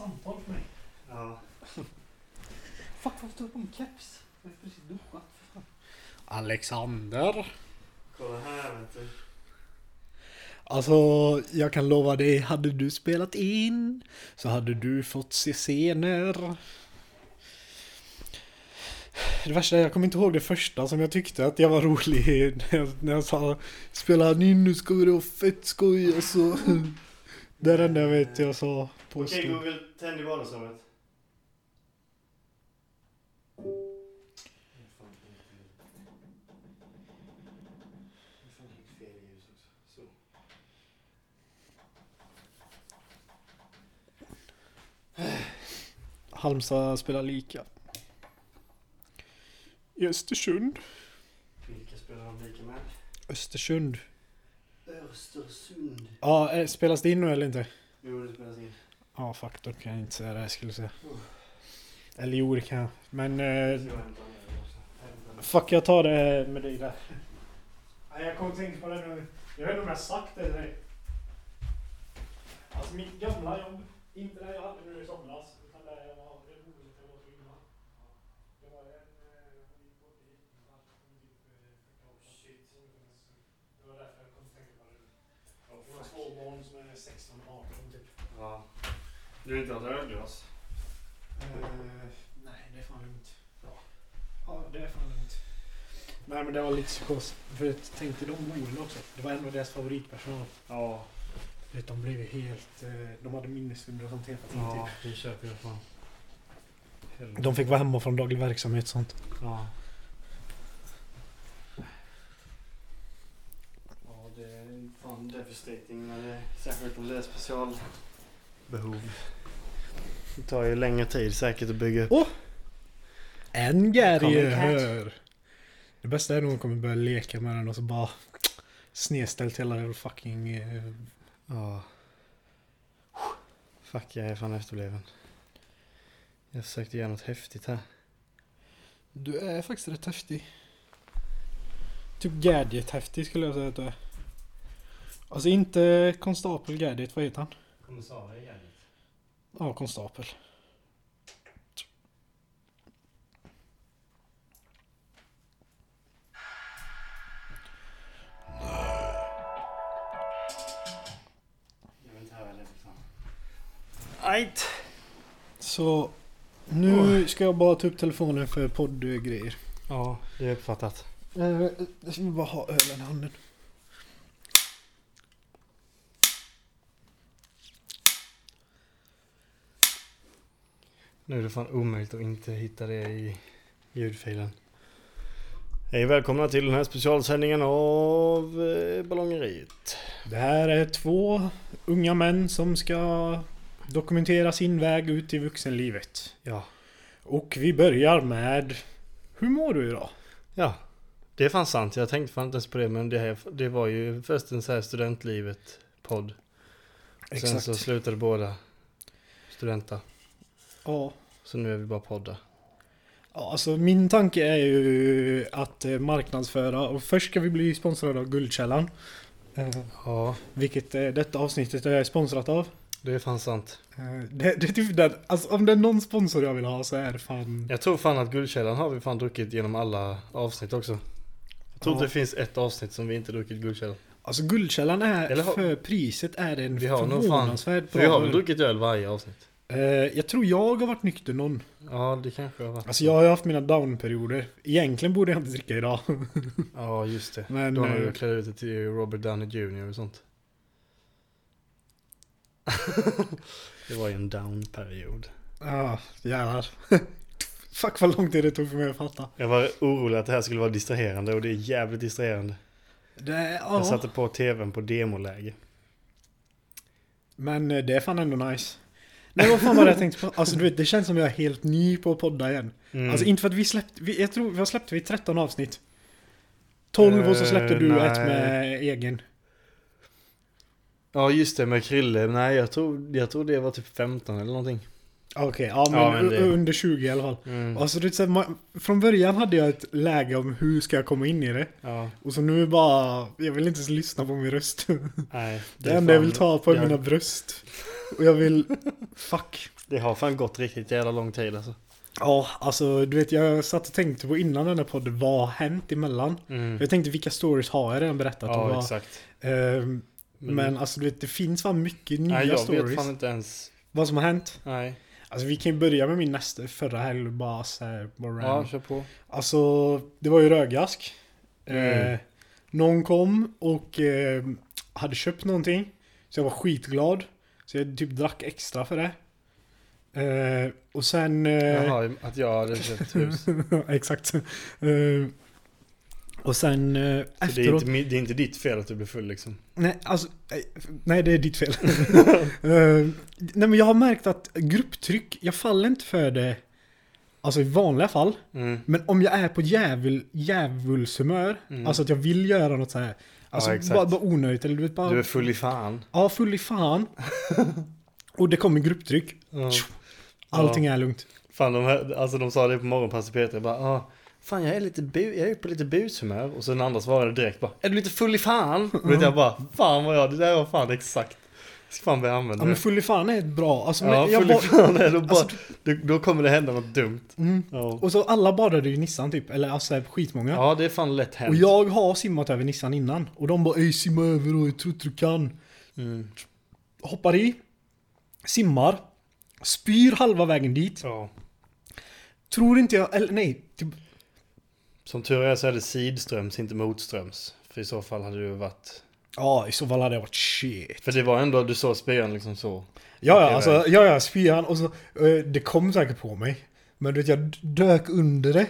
samtal för mig. Ja. Fuck varför står det på min keps? Jag har precis duschat. för fan. Alexander. Kolla här vet du. Alltså, jag kan lova dig, hade du spelat in så hade du fått se scener. Det värsta är, jag kommer inte ihåg det första som jag tyckte att jag var rolig när jag, när jag sa Spela in nu ska vi ha fett skoj och så. Det är det enda jag vet jag sa på Okej stund. Google, tänd i vardagsrummet. Halmstad spelar lika. I Östersund. Vilka spelar de lika med? Östersund. Östersund. Ja, eh, spelas det in nu eller inte? Jo, det spelas in. Ja, fuck, då kan jag inte säga det jag skulle säga. Eller jo, det kan jag. Men... Eh, fuck, jag tar det med dig där. Nej, jag kommer tänka på det nu. Jag vet inte om jag har sagt det till dig. Alltså mitt gamla jobb, inte det jag hade nu i somras, utan det jag var, det boendet jag var på innan. Det var en... eh, hon gick bort i Shit. Det var därför jag kom att tänka på det nu. Hon har två barn som är 16 och 18 typ. Ja. Du har inte haft ölglas? Eh, nej, det är fan lugnt. Ja. ja, det är fan lugnt. Nej, men det var lite psykos. För jag tänkte de boende också. Det var en av deras favoritpersonal. Ja. Vet, de blev ju helt... eh, De hade minnesstunder och sånt hela tiden. Ja, det köper jag fan. Typ. De fick vara hemma från daglig verksamhet och sånt. Ja, det fan devastating när det, särskilt om det är specialbehov. Det tar ju längre tid säkert att bygga upp. En Gary Kommer en cat. hör. Det bästa är nog att hon kommer börja leka med den och så bara snedställt hela den fucking... eh, Ja. Fuck, jag är fan efterbliven. Jag försökte göra något häftigt här. Du är faktiskt rätt häftig. Typ gadget-häftig skulle jag säga att du är. Alltså inte konstapel gadget, vad heter han? Kommissarie Gärdet. Ja, konstapel. Ajt! Så nu ska jag bara ta upp telefonen för poddgrejer. Ja, det är uppfattat. Eh, Jag ska bara ha ölen i handen. Nu är det fan omöjligt att inte hitta det i ljudfilen. Hej välkomna till den här specialsändningen av eh, Ballongeriet. Det här är två unga män som ska dokumentera sin väg ut i vuxenlivet. Ja. Och vi börjar med... Hur mår du idag? Ja. Det är fan sant. Jag tänkte fan inte ens på det men det, här, det var ju först en så här studentlivet podd. Sen så slutade båda studenta. Ja. Så nu är vi bara podda. Ja, alltså min tanke är ju att eh, marknadsföra och först ska vi bli sponsrade av Guldkällan. Eh, Ja, vilket eh, detta avsnittet är sponsrat av. det är fan sant. Det, det är typ den, alltså om det är någon sponsor jag vill ha så är det fan... Jag tror fan att Guldkällan har vi fan druckit genom alla avsnitt också. Jag tror Ja. inte det finns ett avsnitt som vi inte druckit Guldkällan. Alltså Guldkällan är, har- för priset är det en Vi har nog fan- förvånansvärt För bra vi har väl druckit öl varje avsnitt? Eh, jag tror jag har varit nykter någon. Ja, det kanske har varit. Alltså jag har haft mina down-perioder. Egentligen borde jag inte dricka idag. Ja, just det. Men... Då har eh, du klätt ut dig till Robert Downey Jr och sånt. det var ju en down-period. Ja, jävlar. Fuck vad lång tid det tog för mig att fatta. Jag var orolig att det här skulle vara distraherande och det är jävligt distraherande. Det, är- Jag ja. satte på tvn på demoläge. Men eh, det är fan ändå nice. Nej vad fan var det jag tänkte på? Alltså du vet, det känns som jag är helt ny på att podda igen. Mm. Alltså inte för att vi släppte, vi, jag tror, vad släppte vi? 13 avsnitt? 12 och så släppte Eh, du nej. ett med egen. Ja, just det med Krille. Nej, jag tror, jag tror det var typ 15 eller någonting. Okej, ja men, Ja, men det- under 20 i alla fall. Mm. Alltså du vet, så från början hade jag ett läge om hur ska jag komma in i det. Ja, Och så nu är det bara, jag vill inte ens lyssna på min röst. nej. Det är enda jag vill ta på är jag- mina bröst. Och jag vill, fuck. Det har fan gått riktigt jävla lång tid alltså. Ja, alltså du vet jag satt och tänkte på innan den här podden, vad har hänt emellan? Mm. Jag tänkte vilka stories har jag redan berättat? Ja, vad, exakt. ehm, Men- men alltså du vet, det finns fan mycket nya Nej, jag stories. vet fan inte ens. Vad som har hänt? Nej. Alltså vi kan ju börja med min nästa, förra helg bara så här, bara Ja, kör på. Alltså, det var ju rögask. Mm. Eh, någon kom och eh, hade köpt någonting. Så jag var skitglad. Så jag typ drack extra för det. Eh, och sen... Eh, Jaha, att jag hade köpt hus. Exakt. Eh, och sen eh, det är, efteråt... inte, det är inte ditt fel att du blev full liksom. Nej, alltså, nej, nej, det är ditt fel. Eh, nej, men jag har märkt att grupptryck, jag faller inte för det, alltså i vanliga fall. Mm. Men om jag är på djävul, djävulshumör, Mm. alltså att jag vill göra något så här. Alltså exakt. bara, bara onödigt, eller du vet bara... Du är full i fan. Ja, full i fan. och det kommer grupptryck. Ja. Allting är lugnt. Fan, de, här, alltså de sa det på morgonpasset Peter, jag bara ah, Fan jag är lite bu- jag är på lite bushumör och så den andra svarade direkt bara Är du lite full i fan? Och vet jag bara Fan vad jag, det där var fan exakt Jag ska fan börja använda Ja men full i fan är ett bra, alltså, Ja, jag full i fan är då, bara, Alltså- då, då kommer det hända något dumt mm. Ja, Och så alla badade ju Nissan typ, eller alltså skitmånga. ja det är fan lätt hänt Och jag har simmat över Nissan innan. Och de bara ey simma över och jag tror du kan. mm. Hoppar i. Simmar. Spyr halva vägen dit. Ja Tror inte jag, eller nej. Typ, Som tur är så är det sidströms, inte motströms För i så fall hade det varit ja i så fall hade jag varit shit. För det var ändå, du såg spyan liksom så Ja ja, alltså, ja ja, spyan och så, eh, det kom säkert på mig. Men du vet, jag dök under det.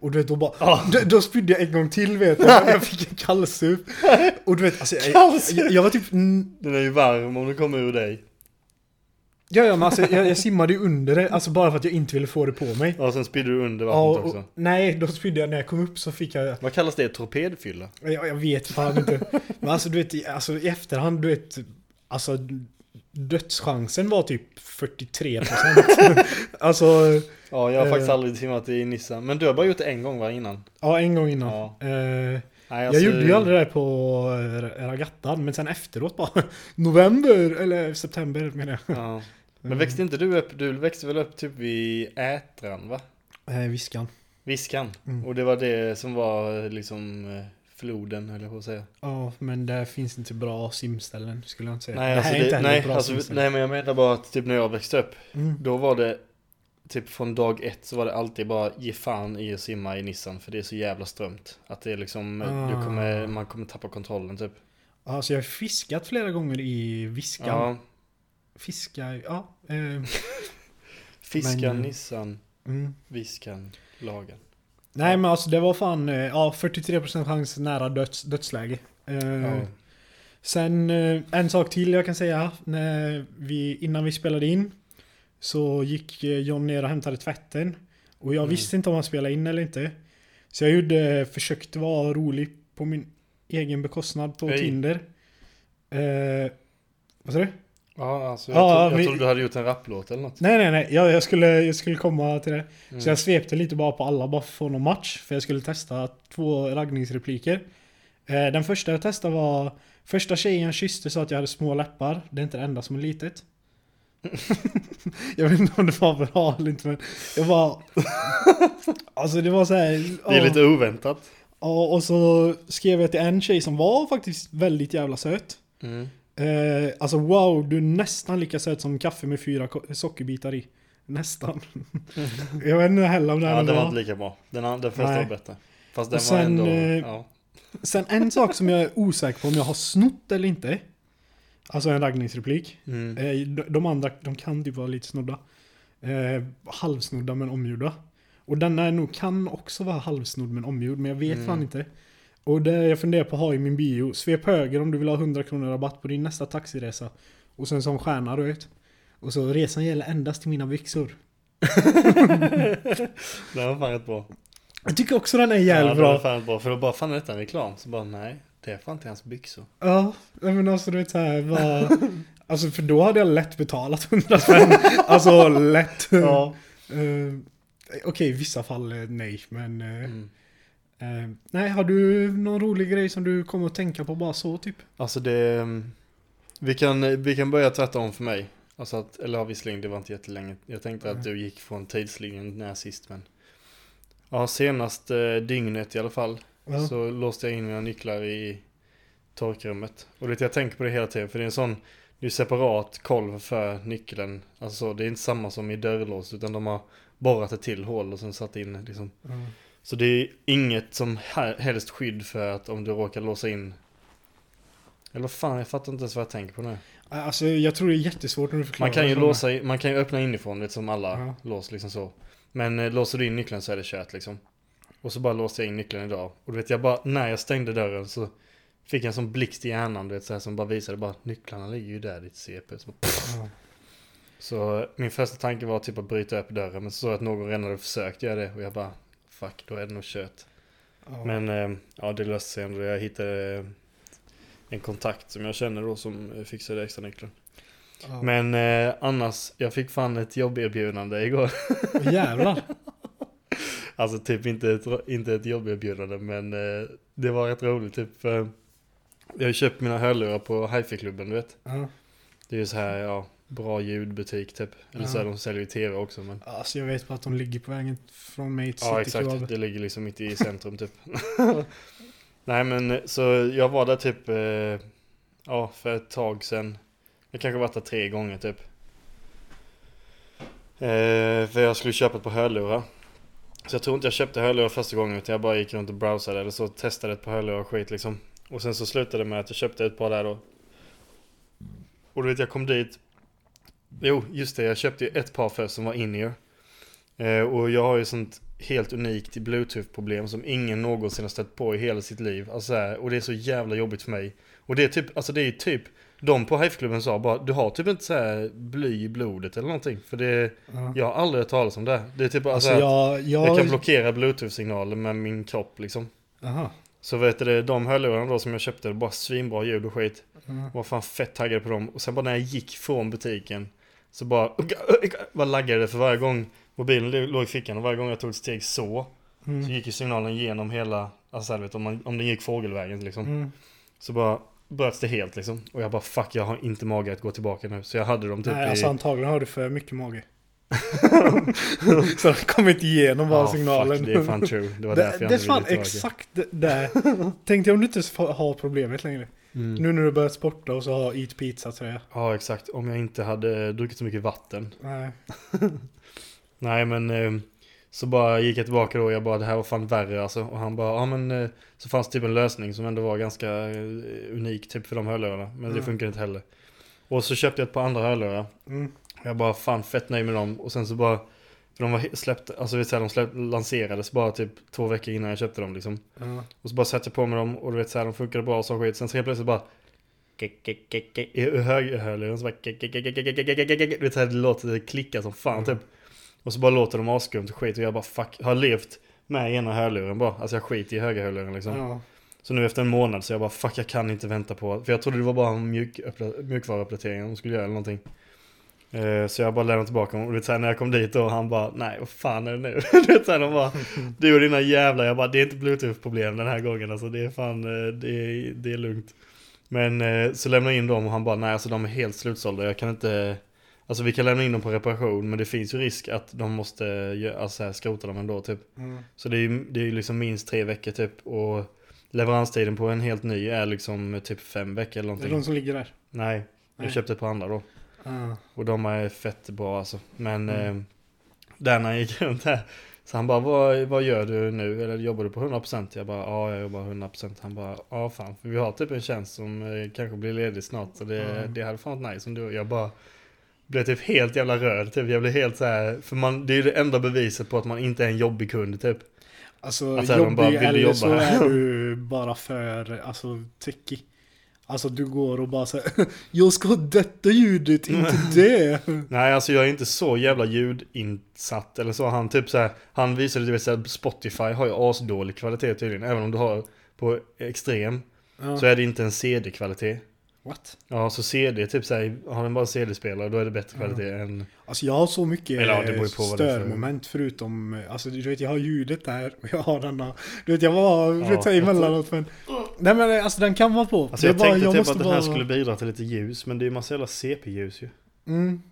Och du vet, då bara, Ja. då, då spydde jag en gång till vet jag. Jag fick en kallsup. Och du vet, alltså, jag, jag, jag var typ, Den är ju varm om den kommer ur dig ja ja men alltså jag, jag simmade ju under det, alltså bara för att jag inte ville få det på mig. Och sen spydde du under Ja, vattnet och, också nej, då spydde jag när jag kom upp så fick jag, Vad kallas det? Torpedfylla? jag, jag vet fan inte. Men alltså du vet, alltså, i efterhand, du vet, alltså dödschansen var typ 43%. alltså, Ja, jag har Eh. faktiskt aldrig simmat i Nissan. Men du har bara gjort det en gång va, innan? ja en gång innan. Ja. Eh, Nej, Jag gjorde ju aldrig det på eh, ragattan, men sen efteråt bara November, eller september menar jag. Ja. Men växte inte du upp, du växte väl upp typ vid Ätran va? Eh, viskan. Viskan. Mm. Och det var det som var liksom eh, floden, eller på att säga. Ja, men där finns inte bra simställen skulle jag inte säga. Nej, det alltså det, heller nej, alltså, simställe. nej, men jag menar bara att typ när jag växte upp, Mm. då var det Typ från dag ett så var det alltid bara ge fan i att simma i Nissan för det är så jävla strömt. Att det är liksom, eh, du Ah. kommer, man kommer tappa kontrollen typ. Alltså jag har fiskat flera gånger i viskan. Ja, Fiska, ja. Eh, Fiskan, Men, Nissan, mm. Viskan, Lagen. Nej men alltså det var fan, eh, ja 43% chans nära döds, dödsläge. Eh, Ja. Sen eh, en sak till jag kan säga. När vi, innan vi spelade in så gick eh, John ner och hämtade tvätten. Och jag Mm. visste inte om han spelade in eller inte. Så jag gjorde, försökte vara rolig på min egen bekostnad på Hej. Tinder. Eh, vad sa du? Ja, alltså jag, Ja, trodde, jag trodde du hade gjort en rapplåt eller något. Nej nej nej, jag, jag, skulle, jag skulle komma till det. Mm. Så jag svepte lite bara på alla bara för att få någon match. För jag skulle testa två raggningsrepliker. Eh, den första jag testade var Första tjejen kysste så att jag hade små läppar. Det är inte det enda som är litet. jag vet inte om det var bra eller inte men jag var... alltså det var så här. Det är ja. lite oväntat. Ja, och så skrev jag till en tjej som var faktiskt väldigt jävla söt. Mm. Eh, alltså wow, du är nästan lika söt som kaffe med fyra sockerbitar i. Nästan. jag vet inte heller om det Ja, här den var inte lika bra. Den, den första Nej. var bättre. Fast den Och var sen, ändå... eh, Ja. Sen en sak som jag är osäker på om jag har snott eller inte. Alltså en raggningsreplik. Mm. Eh, de, andra, de kan typ vara lite snodda. Eh, halvsnodda men omgjorda. Och denna nog kan också vara halvsnodd men omgjord, men jag vet Mm. fan inte. Och det jag funderar på att ha i min bio, svep höger om du vill ha 100 kronor rabatt på din nästa taxiresa. Och sen som stjärna du vet. Och så resan gäller endast till mina byxor. Den var fan rätt bra. Jag tycker också den är ja, jävligt den var bra. fan bra. För då bara, fan är detta en reklam? Så bara, nej. Det är fan till hans byxor. Ja, men alltså du vet såhär bara... Alltså för då hade jag lätt betalat 100 spänn. Alltså lätt. Ja. Eh, Okej, i vissa fall eh, nej, men... eh, Mm. eh, nej, har du någon rolig grej som du kommer att tänka på bara så typ? Alltså det... Vi kan, vi kan börja tvärtom för mig. Alltså att, eller ja, visserligen det var inte jättelänge. Jag tänkte att du gick från tidslinjen när sist men. Ja, senast eh, dygnet i alla fall. Ja. Så låste jag in mina nycklar i torkrummet. Och vet, jag tänker på det hela tiden för det är en sån, det är separat kolv för nyckeln. Alltså så, det är inte samma som i dörrlås utan de har borrat ett till hål och sen satt in liksom. Ja. Så det är inget som he- helst skydd för att om du råkar låsa in eller fan, jag fattar inte ens vad jag tänker på nu. Alltså jag tror det är jättesvårt när du förklarar. Man kan ju låsa, man kan ju öppna inifrån vet, som alla Ja. lås liksom så. Men eh, låser du in nyckeln så är det kört liksom. Och så bara låste jag in nyckeln idag. Och du vet jag bara, när jag stängde dörren så fick jag en sån blixt i hjärnan du vet så här, som bara visade bara nycklarna ligger ju där ditt CP. Så, bara, så min första tanke var typ att bryta upp dörren men så såg jag att någon redan hade försökt göra det och jag bara fuck då är det nog kört. Ja. Men eh, ja det löste sig ändå. Jag hittade eh, en kontakt som jag känner då som eh, fixade extra nyckeln. Ja. Men eh, annars, jag fick fan ett jobberbjudande igår. Jävlar. Alltså typ inte ett, inte ett jobberbjudande men eh, det var rätt roligt typ. För jag har köpt mina hörlurar på hifi-klubben du vet. Ja. Det är ju så här, ja, bra ljudbutik typ. Eller så Ja. här, de säljer ju tv också men. Alltså jag vet bara att de ligger på vägen från mig till Ja exakt, Club. det ligger liksom mitt i centrum typ. Nej men eh, så jag var där typ, eh, ja för ett tag sedan. Jag kanske varit där tre gånger typ. Eh, för jag skulle köpa ett par hörlurar. Så jag tror inte jag köpte hörlurar första gången utan jag bara gick runt och browsade eller så testade ett par hörlurar och skit liksom. Och sen så slutade det med att jag köpte ett par där då. Och du vet jag kom dit. Jo just det, jag köpte ju ett par först som var in-ear. Eh, och jag har ju sånt helt unikt bluetooth-problem som ingen någonsin har stött på i hela sitt liv. Alltså, här, och det är så jävla jobbigt för mig. Och det är typ, alltså det är typ, de på hive sa bara, du har typ inte så här bly i blodet eller någonting. För det, Ja. jag har aldrig hört talas om det. Det är typ alltså, Alltså jag... Jag, jag kan blockera bluetooth-signaler med min kropp liksom. Aha. Så vet du de hörlurarna då som jag köpte, bara svinbra ljud och skit. Ja. Var fan fett taggad på dem. Och sen bara när jag gick från butiken så bara, bara laggade det för varje gång mobilen låg i fickan och varje gång jag tog ett steg så så Mm. gick ju signalen genom hela, alltså så vet, om, man, om den gick fågelvägen liksom. Mm. Så bara bröts det helt liksom. Och jag bara fuck jag har inte mage att gå tillbaka nu. Så jag hade dem typ Nej, i... alltså antagligen har du för mycket mage. så de kommer inte igenom bara Ja, signalen. Fuck, det är fan true. Det var det, därför jag det är fan exakt där. Tänkte jag om du inte får ha problemet längre. Mm. Nu när du börjat sporta och så har Eat Pizza tröja. Ja exakt, om jag inte hade druckit så mycket vatten. Nej. Nej men eh, så bara gick jag tillbaka då och jag bara det här var fan värre alltså. Och han bara ja men eh, så fanns det typ en lösning som ändå var ganska eh, unik typ för de hörlurarna. Men det Mm. funkar inte heller. Och så köpte jag ett par andra hörlurar. Mm. Jag bara fan fett nöjd med dem. Och sen så bara för de var släppt, alltså vet du, de släpp, lanserades bara typ två veckor innan jag köpte dem liksom. Ja. Och så bara satte jag på mig dem och du vet så här, de funkade bra och så skit. Sen så helt plötsligt bara i högerhörluren så bara du vet så här, det låter det klicka som fan typ. Och så bara låter de askumt och skit och jag bara fuck, har levt med ena hörluren bara. Alltså jag skiter i högerhörluren liksom. Ja. Så nu efter en månad så jag bara fuck jag kan inte vänta på, för jag trodde det var bara en mjuk, mjukvaruuppdatering de skulle göra eller någonting. Eh, Så jag bara lämnade tillbaka dem och du vet så här, när jag kom dit och han bara nej vad fan är det nu? du vet de bara du och dina jävlar, jag bara det är inte bluetooth problem den här gången alltså det är fan, eh, det är, det är lugnt. Men eh, så lämnade jag in dem och han bara nej alltså de är helt slutsålda, jag kan inte Alltså vi kan lämna in dem på reparation men det finns ju risk att de måste alltså, skrota dem ändå typ. Mm. Så det är ju det är liksom minst tre veckor typ och leveranstiden på en helt ny är liksom typ fem veckor eller Det är någonting. de som ligger där. Nej, jag Nej. köpte ett par andra då. Ja. Och de är fett bra alltså. Men Mm. eh, där när jag gick runt här. Så han bara, vad, vad gör du nu? Eller jobbar du på 100%? Jag bara, ja jag jobbar 100%. Han bara, ja fan. För vi har typ en tjänst som eh, kanske blir ledig snart. Så det, Mm. det hade fan varit nice om du Jag bara blev typ helt jävla röd. Typ. Jag blev helt så här. För man, det är ju det enda beviset på att man inte är en jobbig kund typ. Alltså Att bara, jobbig vill du eller jobba så här? är du bara för alltså techie. Alltså du går och bara säger Jag ska ha detta ljudet, inte det. Nej, alltså jag är inte så jävla ljudinsatt eller så. Han typ så här, han visade det att Spotify har ju asdålig kvalitet tydligen. Även om du har på extrem Ja. så är det inte en CD-kvalitet. What? Ja, så CD, typ såhär, har den bara CD-spelare då är det bättre kvalitet än... Alltså jag har så mycket Eller ja, det på är för- störmoment förutom, alltså du vet jag har ljudet där och jag har denna, du vet jag var, Ja, vet jag jag emellanåt men, nej men alltså den kan vara på. Alltså jag bara- tänkte typ måste att den här bara- skulle bidra till lite ljus, men det är ju massa jävla CP-ljus ju. Mm.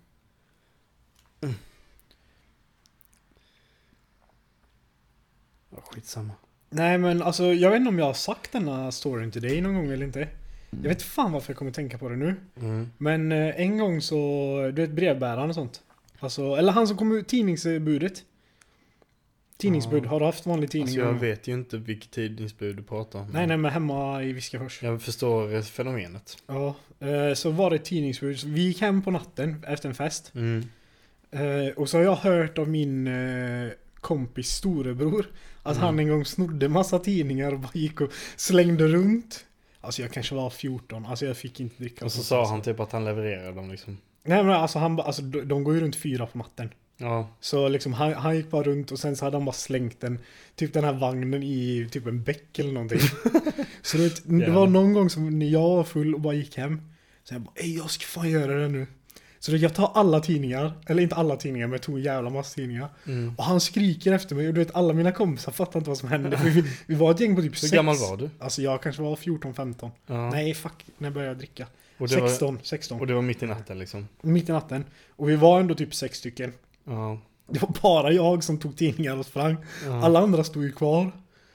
Ja, skitsamma. Nej men alltså jag vet inte om jag har sagt denna storyn till dig någon gång eller inte. Jag vet fan varför jag kommer tänka på det nu. Mm. Men eh, en gång så, du vet brevbäraren och sånt. Alltså, eller han som kom ut, tidningsbudet. Tidningsbud, Ja. har du haft vanlig tidning? Alltså jag vet ju inte vilket tidningsbud du pratar om. Nej nej men hemma i Viskafors. Jag förstår fenomenet. Ja, eh, så var det tidningsbud. Så Vi gick hem på natten efter en fest. Mm. Eh, och så har jag hört av min kompis storebror att Mm. han en gång snodde massa tidningar och bara gick och slängde runt. Alltså jag kanske var 14, alltså jag fick inte dricka. Och så sa han typ att han levererade dem liksom. Nej men alltså han alltså de, går ju runt fyra på natten. Ja. Så liksom han, han gick bara runt och sen så hade han bara slängt den, typ den här vagnen i typ en bäck eller någonting. så du vet, det var någon gång som när jag var full och bara gick hem. Så jag bara, ey jag ska fan göra det nu. Så då, jag tar alla tidningar, eller inte alla tidningar men jag tog en jävla massa tidningar. Mm. Och han skriker efter mig och du vet alla mina kompisar fattar inte vad som hände. Vi, vi var ett gäng på typ Hur sex. gammal var du? Alltså jag kanske var 14-15. Ja. Nej fuck, när började jag dricka? och, det var, 16, 16. och det var mitt i natten liksom. Mitt i natten. Och vi var ändå typ sex stycken. Ja. Det var bara jag som tog tidningar och sprang. ja. Alla andra stod ju kvar.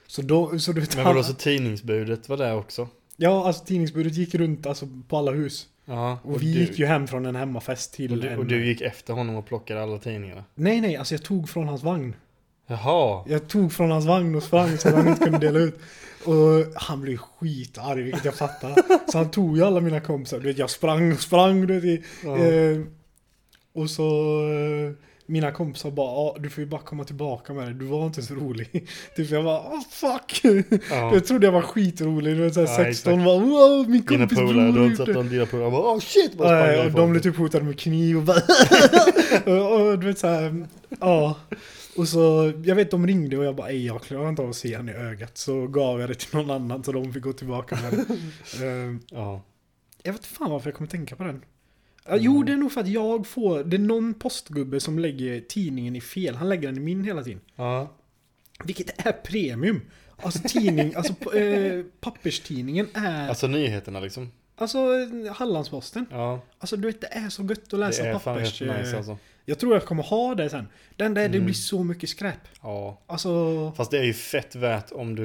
Så då, så du vet Men alla- vadå så tidningsbudet var där också? Ja, alltså tidningsbudet gick runt alltså, på alla hus. Ja. Och, vi du, gick ju hem från en hemmafest till och, du, en... och du gick efter honom och plockade alla tidningarna? Nej, nej, alltså jag tog från hans vagn. Jaha. Jag tog från hans vagn och sprang så att han inte kunde dela ut. Och han blev skitarg, vilket jag fattar. Så han tog ju alla mina kompisar. Du vet, jag sprang och sprang. Du vet, Ja. eh, och så... Eh, mina kompisar bara, du får ju bara komma tillbaka med det. Du var inte så rolig. typ jag bara, oh, fuck. Ja. Jag trodde jag var skitrolig. Du vet, såhär Ja, 16 exakt. var, wow, min Dina kompis polare, du har inte sett om dina polare bara oh shit bara och därifrån. de blev typ hotade med kniv och bara och, du vet såhär, ja. Och så, jag vet de ringde och jag bara ej jag klarar inte av att se han i ögat. Så gav jag det till någon annan så de fick gå tillbaka med det. Ehm, Ja. jag vet fan varför jag kommer tänka på den. Ja, Jo, det är nog för att jag får, det är någon postgubbe som lägger tidningen i fel. Han lägger den i min hela tiden. Ja. Vilket är premium. Alltså tidning, alltså eh, papperstidningen är, alltså, Alltså nyheterna liksom. Hallandsposten. Ja. Alltså du vet det är så gött att Det läsa är fan pappers... rätt nice eh, alltså. Jag tror jag kommer ha det sen. Den där, det Mm. blir så mycket skräp. Ja. Alltså... Fast det är ju fett värt om du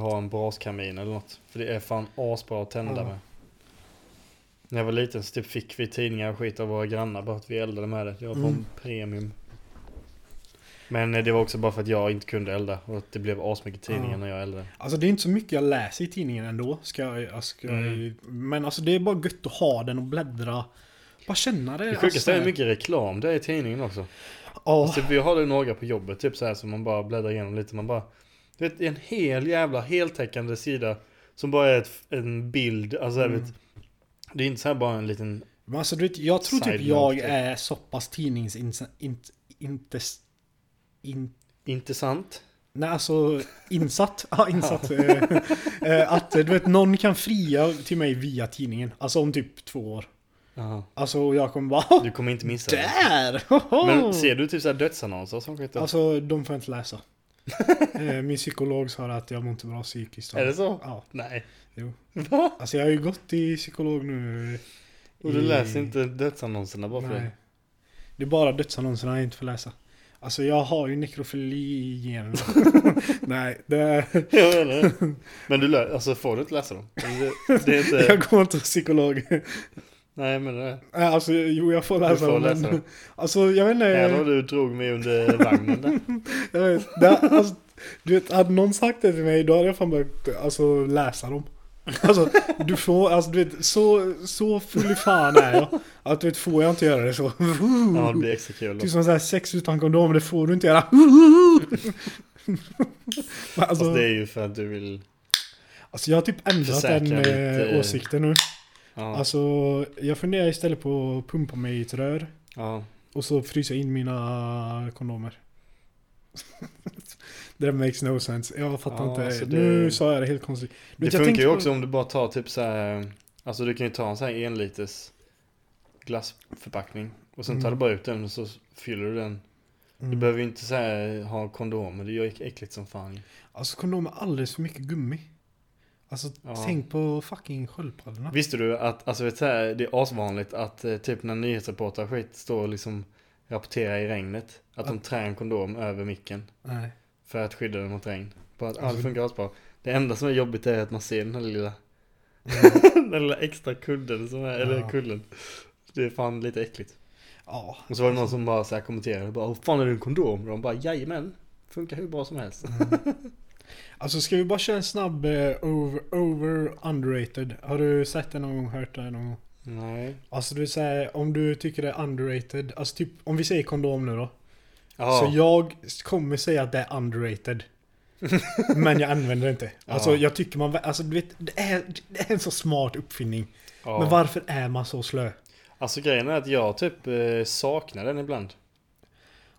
har en braskamin eller något. För det är fan asbra att tända Ja. med. När jag var liten så typ fick vi tidningar och skit av våra grannar bara att vi eldade med det. Det var fan Mm. premium. Men det var också bara för att jag inte kunde elda och att det blev asmycket tidningar Ja. när jag eldade. Alltså det är inte så mycket jag läser i tidningen ändå. Ska jag, ska, Mm. Men alltså det är bara gött att ha den och bläddra. Bara känna det. Det sjukaste alltså, är hur mycket reklam det är i tidningen också. Ja. Alltså, vi har det några på jobbet typ så här som man bara bläddrar igenom lite. Man bara... Du vet, det är en hel jävla heltäckande sida som bara är ett, en bild. Alltså, Mm. vet, det är inte så här bara en liten... Men alltså du vet, jag tror typ jag är så pass tidningsins... Inte... Inte... In, Intressant. nej alltså insatt. Ja, insatt. eh, eh, att du vet, någon kan fria till mig via tidningen. Alltså om typ två år. Jaha. Alltså jag kommer bara... Du kommer inte missa det. Där! Men ser du typ så här dödsannonser och sånt? Alltså, de får jag inte läsa. Eh, Min psykolog sa att jag mår inte bra psykiskt. är det så? Ja. Nej. Jo. Va? Alltså jag har ju gått i psykolog nu. Och du i- läser inte dödsannonserna bara för Nej. det? Det är bara dödsannonserna jag inte får läsa. Alltså jag har ju nekrofili i generna. Nej, det. Jag menar. Men du lä- alltså får du inte läsa dem? Det, det är inte... Jag går inte till psykolog. Nej men det... Nej, Alltså jo, jag får läsa får dem. läsa men-. Alltså jag vet inte. Jävlar du drog mig under vagnen där. Jag vet, det, alltså, du vet, hade någon sagt det till mig då hade jag fan börjat alltså, läsa dem. Alltså, du får, alltså du vet, så, så full i fan är jag. Att du vet, får jag inte göra det så. Ja det blir extra kul. Typ som såhär sex utan kondom, det får du inte göra. Fast alltså, det är ju för att du vill... alltså jag har typ ändrat den ditt, eh, eh, åsikten nu. Ja. Alltså, jag funderar istället på att pumpa mig i ett rör. ja. Och så frysa in mina kondomer. det makes no sense. Jag fattar Ja, inte. alltså det- Nu sa jag det helt konstigt. Du Det funkar tänkte ju också om du bara tar typ så här. Alltså du kan ju ta en sån här enliters glassförpackning. Och sen tar Mm. du bara ut den och så fyller du den. Du Mm. behöver ju inte så här ha kondomer. Det gör äckligt som fan. Alltså kondomer är alldeles för mycket gummi. Alltså Ja. tänk på fucking sköldpaddorna. Visste du att, alltså vet du, det är asvanligt att eh, typ när nyhetsreportrar skit står och liksom rapporterar i regnet. Att de trär en kondom över micken. Nej. För att skydda den mot regn. Bara att, ja, Alltså- funkar asbra. Det enda som är jobbigt är att man ser den här lilla, den lilla extra kudden som är, eller Ja. kullen. Det är fan lite äckligt. Ja. Och så var det någon som bara så här kommenterade, bara, "Åh, fan är det en kondom? Och de bara, jajamän. Funkar hur bra som helst. Alltså ska vi bara köra en snabb eh, over, over underrated? Har du sett det någon gång? Hört det någon gång? Nej. Alltså du säger om du tycker det är underrated. Alltså typ om vi säger kondom nu då. Ja. Så jag kommer säga att det är underrated. men jag använder det inte. Alltså Ja. jag tycker man... Alltså du vet, det är, det är en så smart uppfinning. ja. Men varför är man så slö? Alltså grejen är att jag typ eh, saknar den ibland.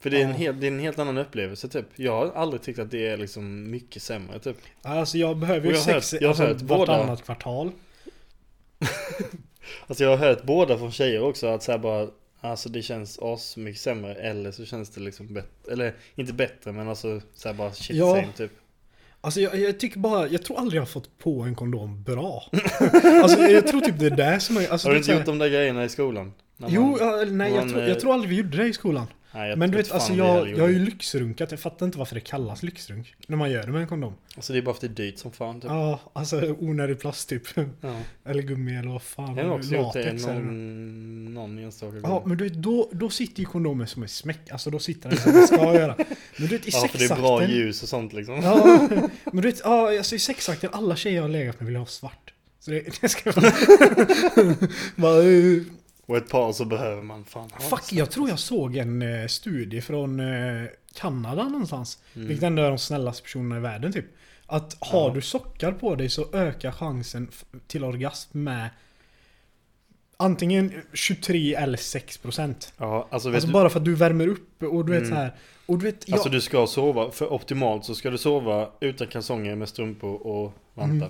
För det är, en helt, det är en helt annan upplevelse typ. Jag har aldrig tyckt att det är liksom mycket sämre typ. Alltså jag behöver ju jag sex hört- jag har alltså, hört båda. vartannat kvartal. Alltså jag har hört båda från tjejer också att säga bara Alltså det känns as mycket sämre eller så känns det liksom bättre Eller inte bättre men alltså så bara shit Ja. same typ Alltså jag, jag tycker bara, jag tror aldrig jag har fått på en kondom bra. alltså jag tror typ det är det som är... Alltså, Har du inte så gjort de där grejerna i skolan? Jo, man- ja, nej jag man, tror, eh, jag tror aldrig vi gjorde det i skolan. Nej, jag Men du vet alltså jag, jag har ju lyxrunkat. Jag fattar inte varför det kallas lyxrunk. När man gör det med en kondom. Alltså det är bara för att det är dyrt som fan typ Ja, alltså onödig plast typ. ja. Eller gummi eller vad fan. Jag har också gjort det någon, någon enstaka Ja, gång men du vet, då, då sitter ju kondomen som en smäck. Alltså då sitter den som den ska göra. Men du vet i Ja för det är bra sexakten. ljus och sånt liksom Ja, men du vet, ja, alltså i sexakten, alla tjejer jag har legat med vill ha svart. Så det, det ska vara... Och ett par så behöver man fan ha Fuck, jag tror jag såg en eh, studie från eh, Kanada någonstans. Mm. Vilket ändå är de snällaste personerna i världen typ. Att har Ja. du sockar på dig så ökar chansen till orgasm med antingen 23 eller 6 procent. Ja alltså Alltså bara för att du värmer upp och du vet Mm. så här. Och du vet, jag, Alltså du ska sova, för optimalt så ska du sova utan kalsonger med strumpor och vantar. Mm.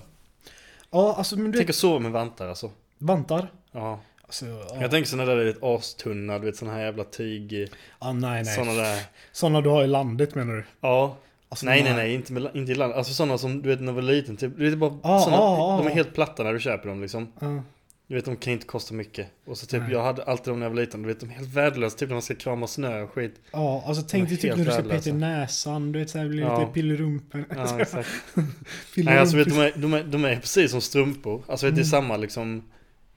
ja alltså men du Tänk vet, att sova med vantar alltså. vantar. Ja. Alltså, ja. Jag tänker sådana där lite astunna, du vet sådana här jävla tyg... ah, nej nej. Sådana där. Sådana du har i landet menar du? Ja. Alltså, nej nej nej, inte, med, inte i land. Alltså sådana som du vet när jag var liten, typ, du vet bara Ah, såna, ah, ah. De är helt platta när du köper dem liksom. Ja. Du vet de kan inte kosta mycket. Och så typ, Nej. jag hade alltid dem när jag var liten, du vet de är helt värdelösa, typ när man ska krama snö och skit. Ja, alltså tänk dig typ när du ska peta i näsan, du vet såhär, blir Ja. lite pillerumpen. Ja exakt. Nej alltså vet du, de är, de, är, de är precis som strumpor. Alltså vet, det är Mm. samma liksom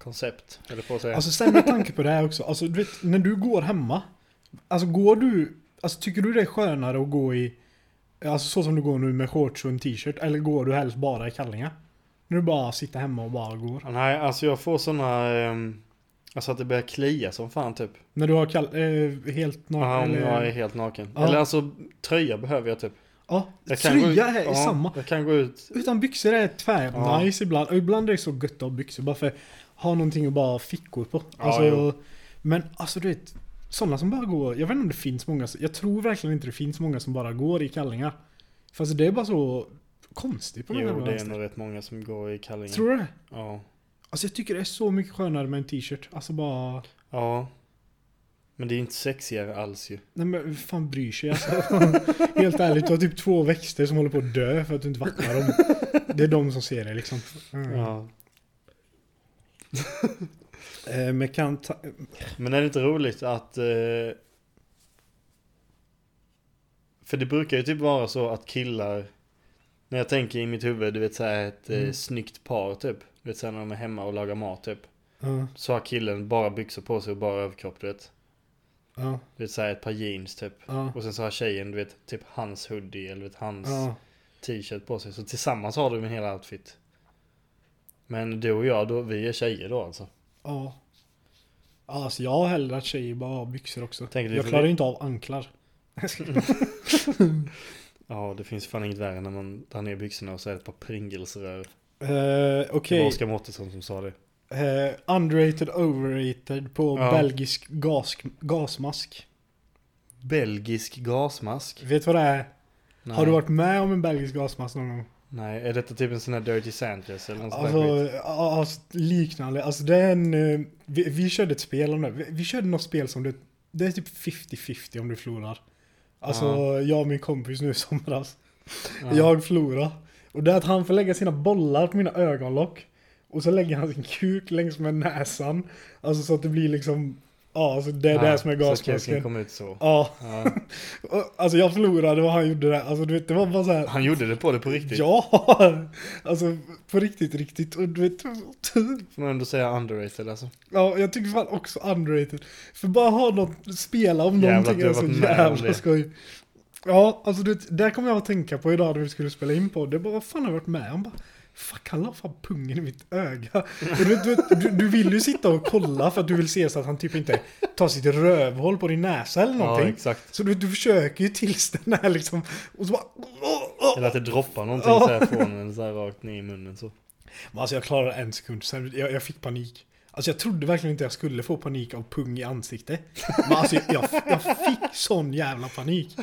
koncept. Eller på att säga. Alltså sen med tanke på det här också, alltså du vet när du går hemma. Alltså går du, alltså tycker du det är skönare att gå i, alltså så som du går nu med shorts och en t-shirt, eller går du helst bara i kallingar? När du bara sitter hemma och bara går. Nej, alltså jag får såna... ehm, alltså att det börjar klia som fan typ. När du har kall, eh, helt naken Ja, om eller? jag är helt naken. Ja. Eller alltså tröja behöver jag typ. Ja, Jag kan gå ut- tröja är ja, samma. Jag kan gå ut. Utan byxor är tvär Ja. ibland. Och ibland är det så gött att ha byxor bara för att ha någonting att bara ha fickor på. Ja, Alltså, jo. men alltså du vet, sådana som bara går, jag vet inte om det finns många, jag tror verkligen inte det finns många som bara går i kallingar. Fast det är bara så konstigt på något Jo, det är vänster. nog rätt många som går i kallingar. Tror du det? Ja. Alltså jag tycker det är så mycket skönare med en t-shirt. Alltså bara... Ja. Men det är inte sexigare alls ju. Nej men fan bryr sig alltså. Helt ärligt, du har typ två växter som håller på att dö för att du inte vattnar dem. Det är de som ser det liksom. Mm. Ja. Eh, men kan ta... Men är det inte roligt att... Eh, för det brukar ju typ vara så att killar... När jag tänker i mitt huvud, du vet såhär ett eh, Mm. snyggt par typ. Du vet såhär när de är hemma och lagar mat typ. Ja, Så har killen bara byxor på sig och bara överkropp du vet. ja, Du vet såhär ett par jeans typ. ja. Och sen så har tjejen du vet typ hans hoodie eller vet hans t-shirt på sig. Så tillsammans har de en hel outfit. Men du och jag då, vi är tjejer då alltså. Ja. Alltså jag har hellre att tjejer bara har byxor också. Tänker du jag klarar det- ju inte av anklar. Ja, det finns fan inget värre när man drar ner byxorna och så är det ett par Pringlesrör. Uh, Det Okej. var Oskar Mårtensson som sa det. Eh, underrated, overrated på Ja. belgisk gas, gasmask. Belgisk gasmask. Vet du vad det är? Nej. Har du varit med om en belgisk gasmask någon gång? Nej, är detta typ en sån här Dirty Sanchez eller något Alltså, alltså liknande. Alltså det är en... eh, Vi, vi körde ett spel om det. Vi, vi körde något spel som det... Det är typ 50-50 om du förlorar. Alltså Ja. jag och min kompis nu i somras. Ja. Jag förlorade. Och det är att han får lägga sina bollar på mina ögonlock. Och så lägger han sin kuk längs med näsan. Alltså så att det blir liksom... Ja, alltså det är det som är Så gasmasken. kom ut så. Ja, Ja. alltså jag förlorade vad han gjorde där. Alltså du vet, det var bara så här. Han gjorde det på det på riktigt. Ja! Alltså på riktigt, riktigt. Och du vet... Får man ändå säga underrated alltså. Ja, jag tycker fan också underrated. För bara ha något, spela om Jävlar någonting är så jävla skoj. Ja, alltså du vet, där kommer jag att tänka på idag när vi skulle spela in på. Det bara, vad fan har jag varit med om? Bara, Fuck, han la fan pungen i mitt öga. Du, du, du, vill ju sitta och kolla för att du vill se så att han typ inte tar sitt rövhål på din näsa eller Ja, någonting. exakt. så du, du försöker ju tills den är liksom... Och så bara... Eller att det droppar någonting Ja. så här från en så här rakt ner i munnen så. Men Alltså jag klarade en sekund, sen jag, jag fick panik. Alltså jag trodde verkligen inte jag skulle få panik av pung i ansiktet. Men alltså jag, jag fick sån jävla panik.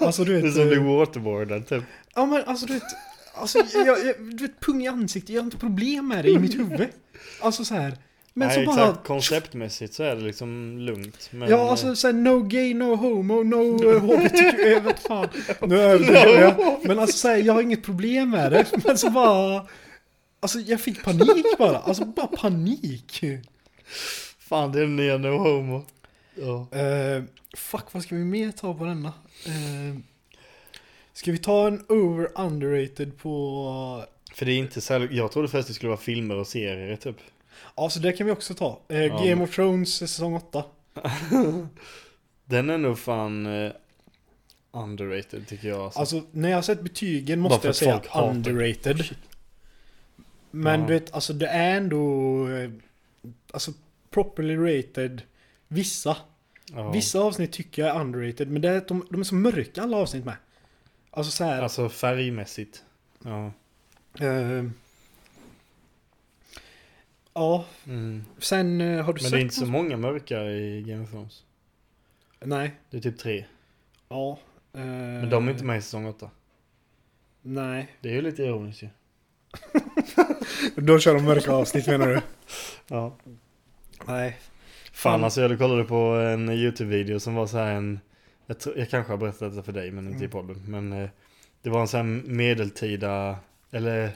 Alltså du vet... Det är som eh, blir waterboardad typ. Ja men alltså du vet... Alltså jag, jag, du vet pung i ansiktet, jag har inte problem med det i mitt huvud. Alltså så här. Men Nej, så exakt. bara... Konceptmässigt så är det liksom lugnt. Men, Ja eh, alltså såhär no gay, no homo, no uh, hbtq, jag vet fan. Nu överdriver jag. Men alltså såhär, jag har inget problem med det. Men så bara... Alltså jag fick panik bara. Alltså bara panik. Fan, det är den nya no homo. Ja. Uh, fuck, vad ska vi mer ta på denna? Uh, ska vi ta en over underrated på... För det är inte så här, jag trodde först det skulle vara filmer och serier typ. Ja, så det kan vi också ta. Eh, Ja, Game of Thrones säsong 8. Den är nog fan eh, underrated tycker jag. Alltså. Alltså, när jag har sett betygen måste jag säga underrated. Men Ja. du vet, alltså det är ändå... eh, Alltså, properly rated. Vissa. ja. Vissa avsnitt tycker jag är underrated, men det är de, de är så mörka alla avsnitt med. Alltså så här. Alltså färgmässigt. Ja. eh, ja, Mm. sen eh, har du Men sett det är inte så många mörka i Game of Thrones. Nej. Det är typ tre. Ja. eh, Men de är inte med i säsong åtta. Nej. Det är ju lite ironiskt ju. Då kör de mörka avsnitt menar du? Ja. Nej. Fan alltså jag kollade på en YouTube-video som var så här en jag, tror, jag kanske har berättat detta för dig men inte i Mm. podden. Men eh, det var en sån här medeltida Eller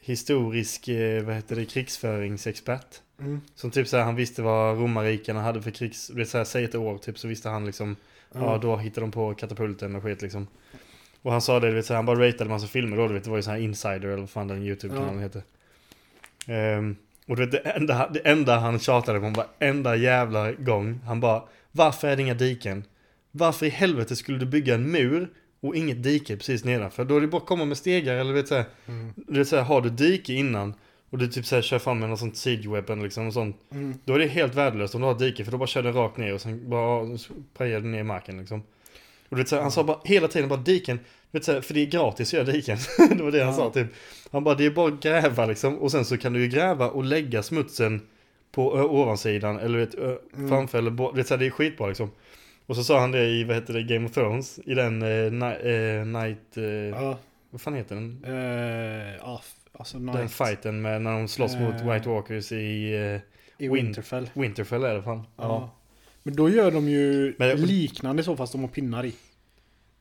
Historisk, eh, vad heter det, krigsföringsexpert. Mm. Som typ såhär, han visste vad romarrikarna hade för krigs... Det är såhär, säg ett år typ så visste han liksom Ja, då hittade de på katapulten och skit liksom. Och han sa det, du vet, så här, han bara ratade massa filmer då, du vet, det var ju så här insider eller vad fan den YouTube-kanalen heter. Ehm, Och du vet, det enda, det enda han tjatade på varenda jävla gång Han bara Varför är det inga diken? Varför i helvete skulle du bygga en mur och inget dike precis nedanför? Då är det bara att komma med stegar eller vet så här, Mm. Du vet så här, har du dike innan och du typ så här, kör fram med något sånt siege weapon liksom och sånt Mm. Då är det helt värdelöst om du har dike för då bara kör den rakt ner och sen bara prejar du ner marken liksom Och du vet så här, han sa bara hela tiden bara diken vet, så här, För det är gratis att göra diken Det var det han Ja. sa typ Han bara det är bara att gräva liksom och sen så kan du ju gräva och lägga smutsen På ö, ovansidan eller vet, ö, Mm. framför eller bo- det, är så här, det är skitbra liksom Och så sa han det i vad heter det Game of Thrones I den eh, ni, eh, Night eh, Ja. Vad fan heter den? eh, ja, f- alltså Den night. fighten med när de slåss mot Eh. White Walkers i eh, I Win- Winterfell. Winterfell är det fan Ja. Men då gör de ju Men- liknande så fast de har pinnar i.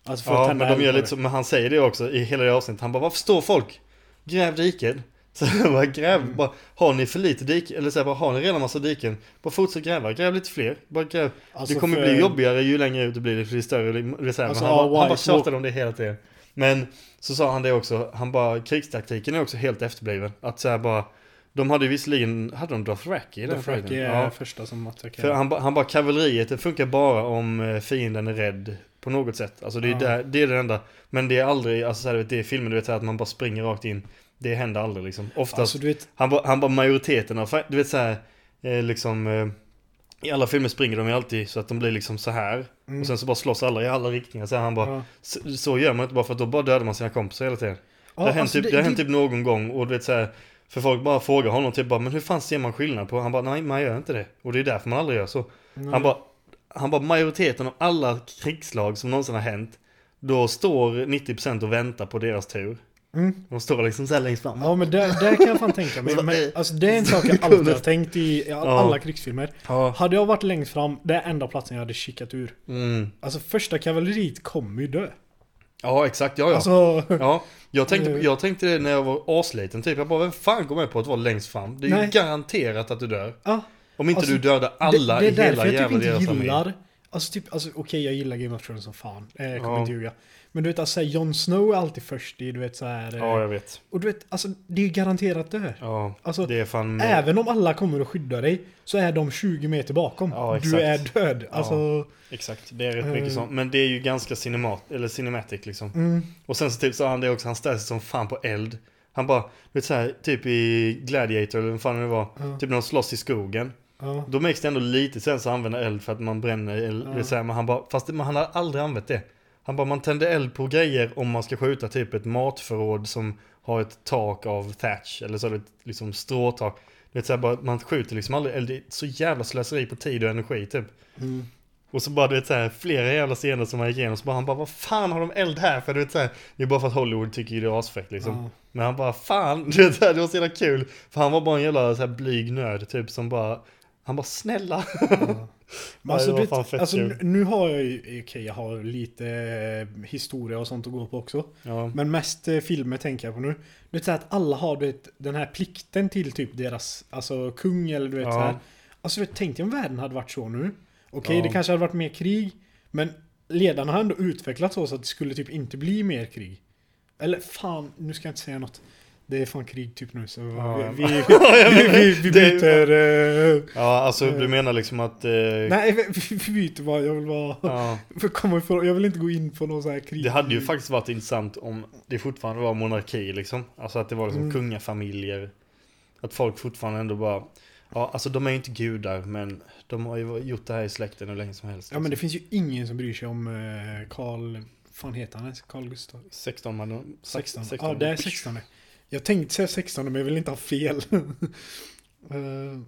Alltså Ja, men de gör lite så, men han säger det också i hela det avsnittet. Han bara, varför står folk? Gräv diken. Så jag bara, gräv, bara, har ni för lite diken? Eller så här, bara, har ni redan massa diken? Bara fortsätt gräva, gräv lite fler. Bara gräv. Alltså det kommer för- bli jobbigare ju längre ut det blir, för det är större reserver. Alltså, han, bara, han bara tjatade om det hela tiden. Men så sa han det också, han bara, krigstaktiken är också helt efterbliven. Att så här bara, de hade ju visserligen, hade de Dothraki i den Dothraki är Ja. första som För attackerar. han, ba- han bara kavalleriet, det funkar bara om eh, fienden är rädd på något sätt. Alltså det är, Ja. där, det, är det enda. Men det är aldrig, alltså så här, det är filmer du vet så här, att man bara springer rakt in. Det händer aldrig liksom. Oftast, Alltså vet, han bara, han bara majoriteten av, du vet så här, eh, liksom eh, i alla filmer springer de ju alltid så att de blir liksom så här. mm, Och sen så bara slåss alla i alla riktningar. Så han bara, ja. så, så gör man inte bara för att då bara dödar man sina kompisar hela tiden. Ja, det har hänt, alltså, typ, det, har hänt typ någon gång och du vet så här, För folk bara frågar honom typ bara, men hur fan ser man skillnad på? Han bara, nej man gör inte det. Och det är därför man aldrig gör så. nej. Han bara, han bara majoriteten av alla krigslag som någonsin har hänt Då står 90% och väntar på deras tur Mm. De står liksom såhär längst fram Ja men det, det kan jag fan tänka mig. Men, alltså det är en sak jag alltid har tänkt i i all- Ja. alla krigsfilmer. Ja. Hade jag varit längst fram, det är enda platsen jag hade kikat ur. Mm. Alltså första kavalleriet kommer ju dö. Ja, exakt. Ja, ja. Alltså, ja. Jag, tänkte, Eh. jag tänkte det när jag var asliten typ. Jag bara, vem fan går med på att vara längst fram? Det är Nej. ju garanterat att du dör. ja. Om inte Alltså, du dödar alla det, i det är hela därför jag jävla typ inte deras familj. gillar... Alltså typ, alltså okej jag gillar Game of Thrones som fan. Eh, jag kommer Ja. inte ljuga. Men du vet alltså Jon Snow är alltid först i, du vet så här. Ja, jag vet. Och du vet, alltså det är ju garanterat dö. Ja, Alltså, det är fan... Även om alla kommer att skydda dig så är de 20 meter bakom. Ja, du är exakt. död. Alltså, Exakt, det är rätt mycket sånt. Men det är ju ganska cinemat, eller cinematic liksom. mm, Och sen så typ så han det också, han ställs som fan på eld. Han bara, du vet såhär, typ i Gladiator eller vad fan det var. ja, Typ när de slåss i skogen. ja, Då makes det ändå lite sen så använder eld för att man bränner eld. Ja. Det så här, men han bara, fast det, men han har aldrig använt det. Han bara, man tänder eld på grejer om man ska skjuta typ ett matförråd som har ett tak av thatch. Eller så är det ett liksom stråtak. Det är så här, bara, man skjuter liksom aldrig eld. Det är så jävla slöseri på tid och energi typ. mm. Och så bara du vet såhär, flera jävla scener som man gick igenom så bara han bara vad fan har de eld här för? Du vet såhär, det är bara för att Hollywood tycker ju det är asfräckt liksom. Ja. Men han bara fan, du vet, såhär, det var så jävla kul. För han var bara en jävla såhär blyg nörd typ som bara, han bara snälla. Ja. Men alltså, det fett alltså, nu- har jag ju, okej jag har lite eh, historia och sånt att gå på också. Ja, Men mest eh, filmer tänker jag på nu. Du vet så att alla har du vet, den här plikten till typ deras, alltså kung eller du vet Ja. så här. Alltså du vet, tänk dig om världen hade varit så nu. Okej, Ja. det kanske hade varit mer krig. Men ledarna har ändå utvecklats så, så att det skulle typ inte bli mer krig. Eller fan, nu ska jag inte säga något. Det är fan krig typ nu så Ja, vi, vi, vi, vi, det är byter... eh, ja alltså du Eh. menar liksom att... Eh, nej, vi, byter bara. Jag vill bara... ja, komma ifrån, jag vill inte gå in på någon sån här krig. det hade ju faktiskt varit intressant om det fortfarande var monarki liksom. Alltså att det var liksom Mm. kungafamiljer. Att folk fortfarande ändå bara... Ja, alltså de är ju inte gudar men de har ju gjort det här i släkten hur länge som helst. Ja men det liksom. finns ju ingen som bryr sig om eh, Karl... fan heter han ens? Carl Gustav? 16 man... 16. 16. Ja det är 16. Jag tänkte säga 16 men jag vill inte ha fel. Eh,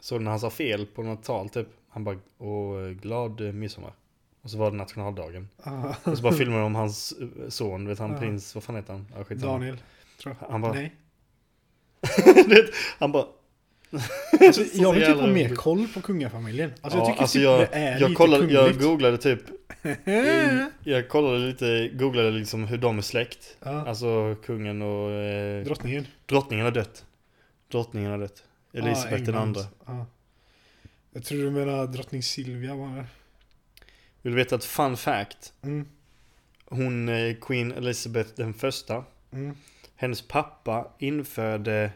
Så när han sa fel på något tal typ. Han bara, och eh, glad midsommar. Och så var det nationaldagen. ah, Och så bara filmade de om hans son, vet han Ja. prins, vad fan heter han? Skitsamma. Daniel, tror jag. Han bara, Nej. Han bara... Alltså, Så jag vill typ ha mer koll på kungafamiljen. Alltså jag ja, tycker alltså typ jag, det är jag, lite kollade, jag kungligt. googlade typ, jag kollade lite, googlade liksom hur de är släkt. ja, Alltså kungen och eh, drottningen. drottningen har dött. Drottningen har dött. Elisabeth Ja, den andra. Ja. Jag tror du menar drottning Silvia var det. Vill du veta ett fun fact? Mm. Hon, eh, Queen Elizabeth den första, Mm. hennes pappa införde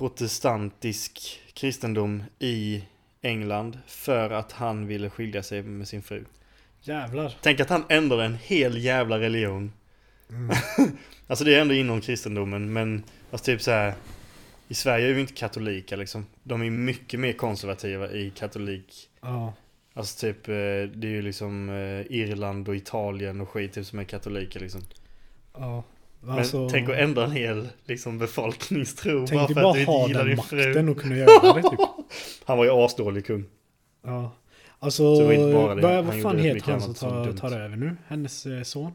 protestantisk kristendom i England för att han ville skilja sig med sin fru. Jävlar. Tänk att han ändrade en hel jävla religion. Mm. Alltså det är ändå inom kristendomen men alltså typ så här. I Sverige är vi inte katolika liksom. De är mycket mer konservativa i katolik. Ja. Alltså typ eh, det är ju liksom eh, Irland och Italien och skit typ som är katoliker liksom. Ja. Men Alltså, tänk att ändra en hel liksom, befolkningstro tänk bara för bara att du inte ha gillar den din makten fru. och kunna göra det typ. Han var ju asdålig kung. Ja. Alltså, bara vad, vad fan heter han som tar, tar över nu? Hennes eh, son?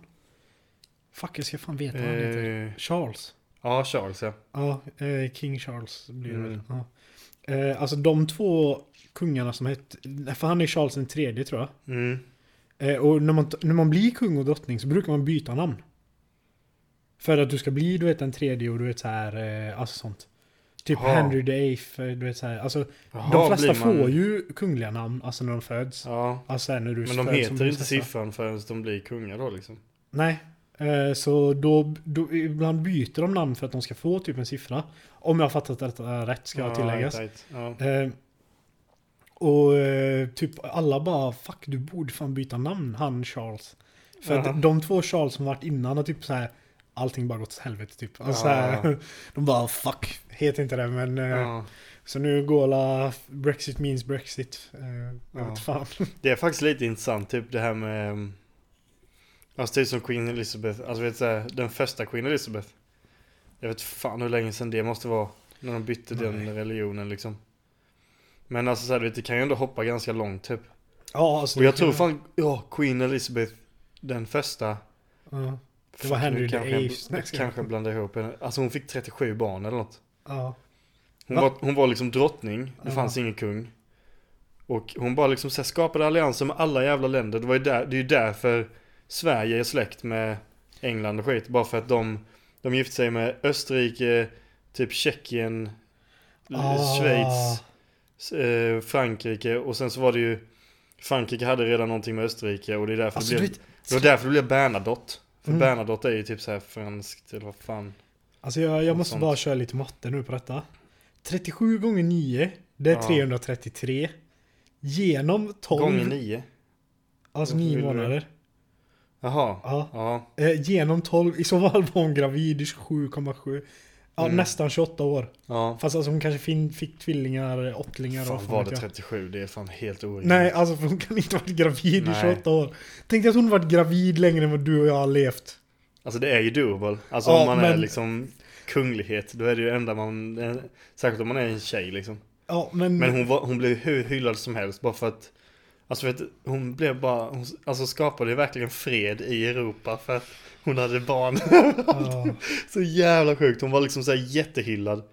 Fuck, jag ska fan veta vad han heter. Eh, Charles. ja, Charles ja. Ja, eh, King Charles blir det Mm. väl. Ja. Eh, alltså de två kungarna som hette, för han är Charles den tredje tror jag. Mm. Och när man, när man blir kung och drottning så brukar man byta namn. För att du ska bli du vet den tredje och du vet så här, eh, alltså sånt. Typ Jaha. Henry Eighth, eh, du vet så här. Alltså Jaha, de flesta man- får ju kungliga namn, alltså när de föds. Ja. Alltså när du Men de heter inte prinsessa. siffran förrän de blir kungar då liksom. Nej. Eh, så då, då, ibland byter de namn för att de ska få typ en siffra. Om jag har fattat detta rätt ska ja, tilläggas. right, right. Ja. Eh, och eh, typ alla bara fuck du borde fan byta namn han Charles. För Jaha. att de två Charles som varit innan har typ så här allting bara gått åt helvete typ. Alltså, så Ja. de bara fuck, heter inte det men. eh, Ja. Så nu går la Brexit means Brexit. Eh, jag Ja. vet fan. Det är faktiskt lite intressant, typ det här med... um, Alltså typ som Queen Elizabeth, alltså vet du, den första Queen Elizabeth. Jag vet fan hur länge sedan det måste vara. När de bytte den Nej. religionen liksom. Men alltså så här, du vet, det kan ju ändå hoppa ganska långt typ. Ja alltså. Och jag tror fan, ja, Queen Elizabeth, den första. Ja. Det var Henry kanske ska kanske blandar ihop henne. Alltså hon fick 37 barn eller något. Ja. Hon Va? var, hon var liksom drottning, det Ja. fanns ingen kung. Och hon bara liksom så här skapade allianser med alla jävla länder. Det var ju där, det är ju därför Sverige är släkt med England och skit. Bara för att de, de gifte sig med Österrike, typ Tjeckien, Ah. Schweiz, eh, Frankrike och sen så var det ju Frankrike hade redan någonting med Österrike och det är därför Alltså det blev, det var därför det blev Bernadotte. För Mm. Bernadotte är ju typ så här franskt eller vad fan. alltså jag, jag måste sånt. bara köra lite matte nu på detta. 37 gånger 9, det är Ja. 333. Genom 12, Gånger nio. alltså Varför 9 vill du- månader. Jaha. Ja. Ja. Eh, genom 12, i så fall var hon gravid i 27,7. Ja, Mm. nästan 28 år. Ja. Fast alltså hon kanske fin, fick tvillingar, åttlingar och Fan vad var det jag. 37? Det är fan helt orimligt. Nej, alltså för hon kan inte ha varit gravid i Nej. 28 år. Tänk dig att hon varit gravid längre än vad du och jag har levt. Alltså det är ju doable. Alltså Ja, om man är men- liksom kunglighet, då är det ju enda man... eh, Särskilt om man är en tjej liksom. Ja, men... Men hon, var, hon blev hur hyllad som helst bara för att Alltså vet, du, hon blev bara, hon alltså skapade ju verkligen fred i Europa för att hon hade barn. Ja. så jävla sjukt, hon var liksom så här jättehyllad.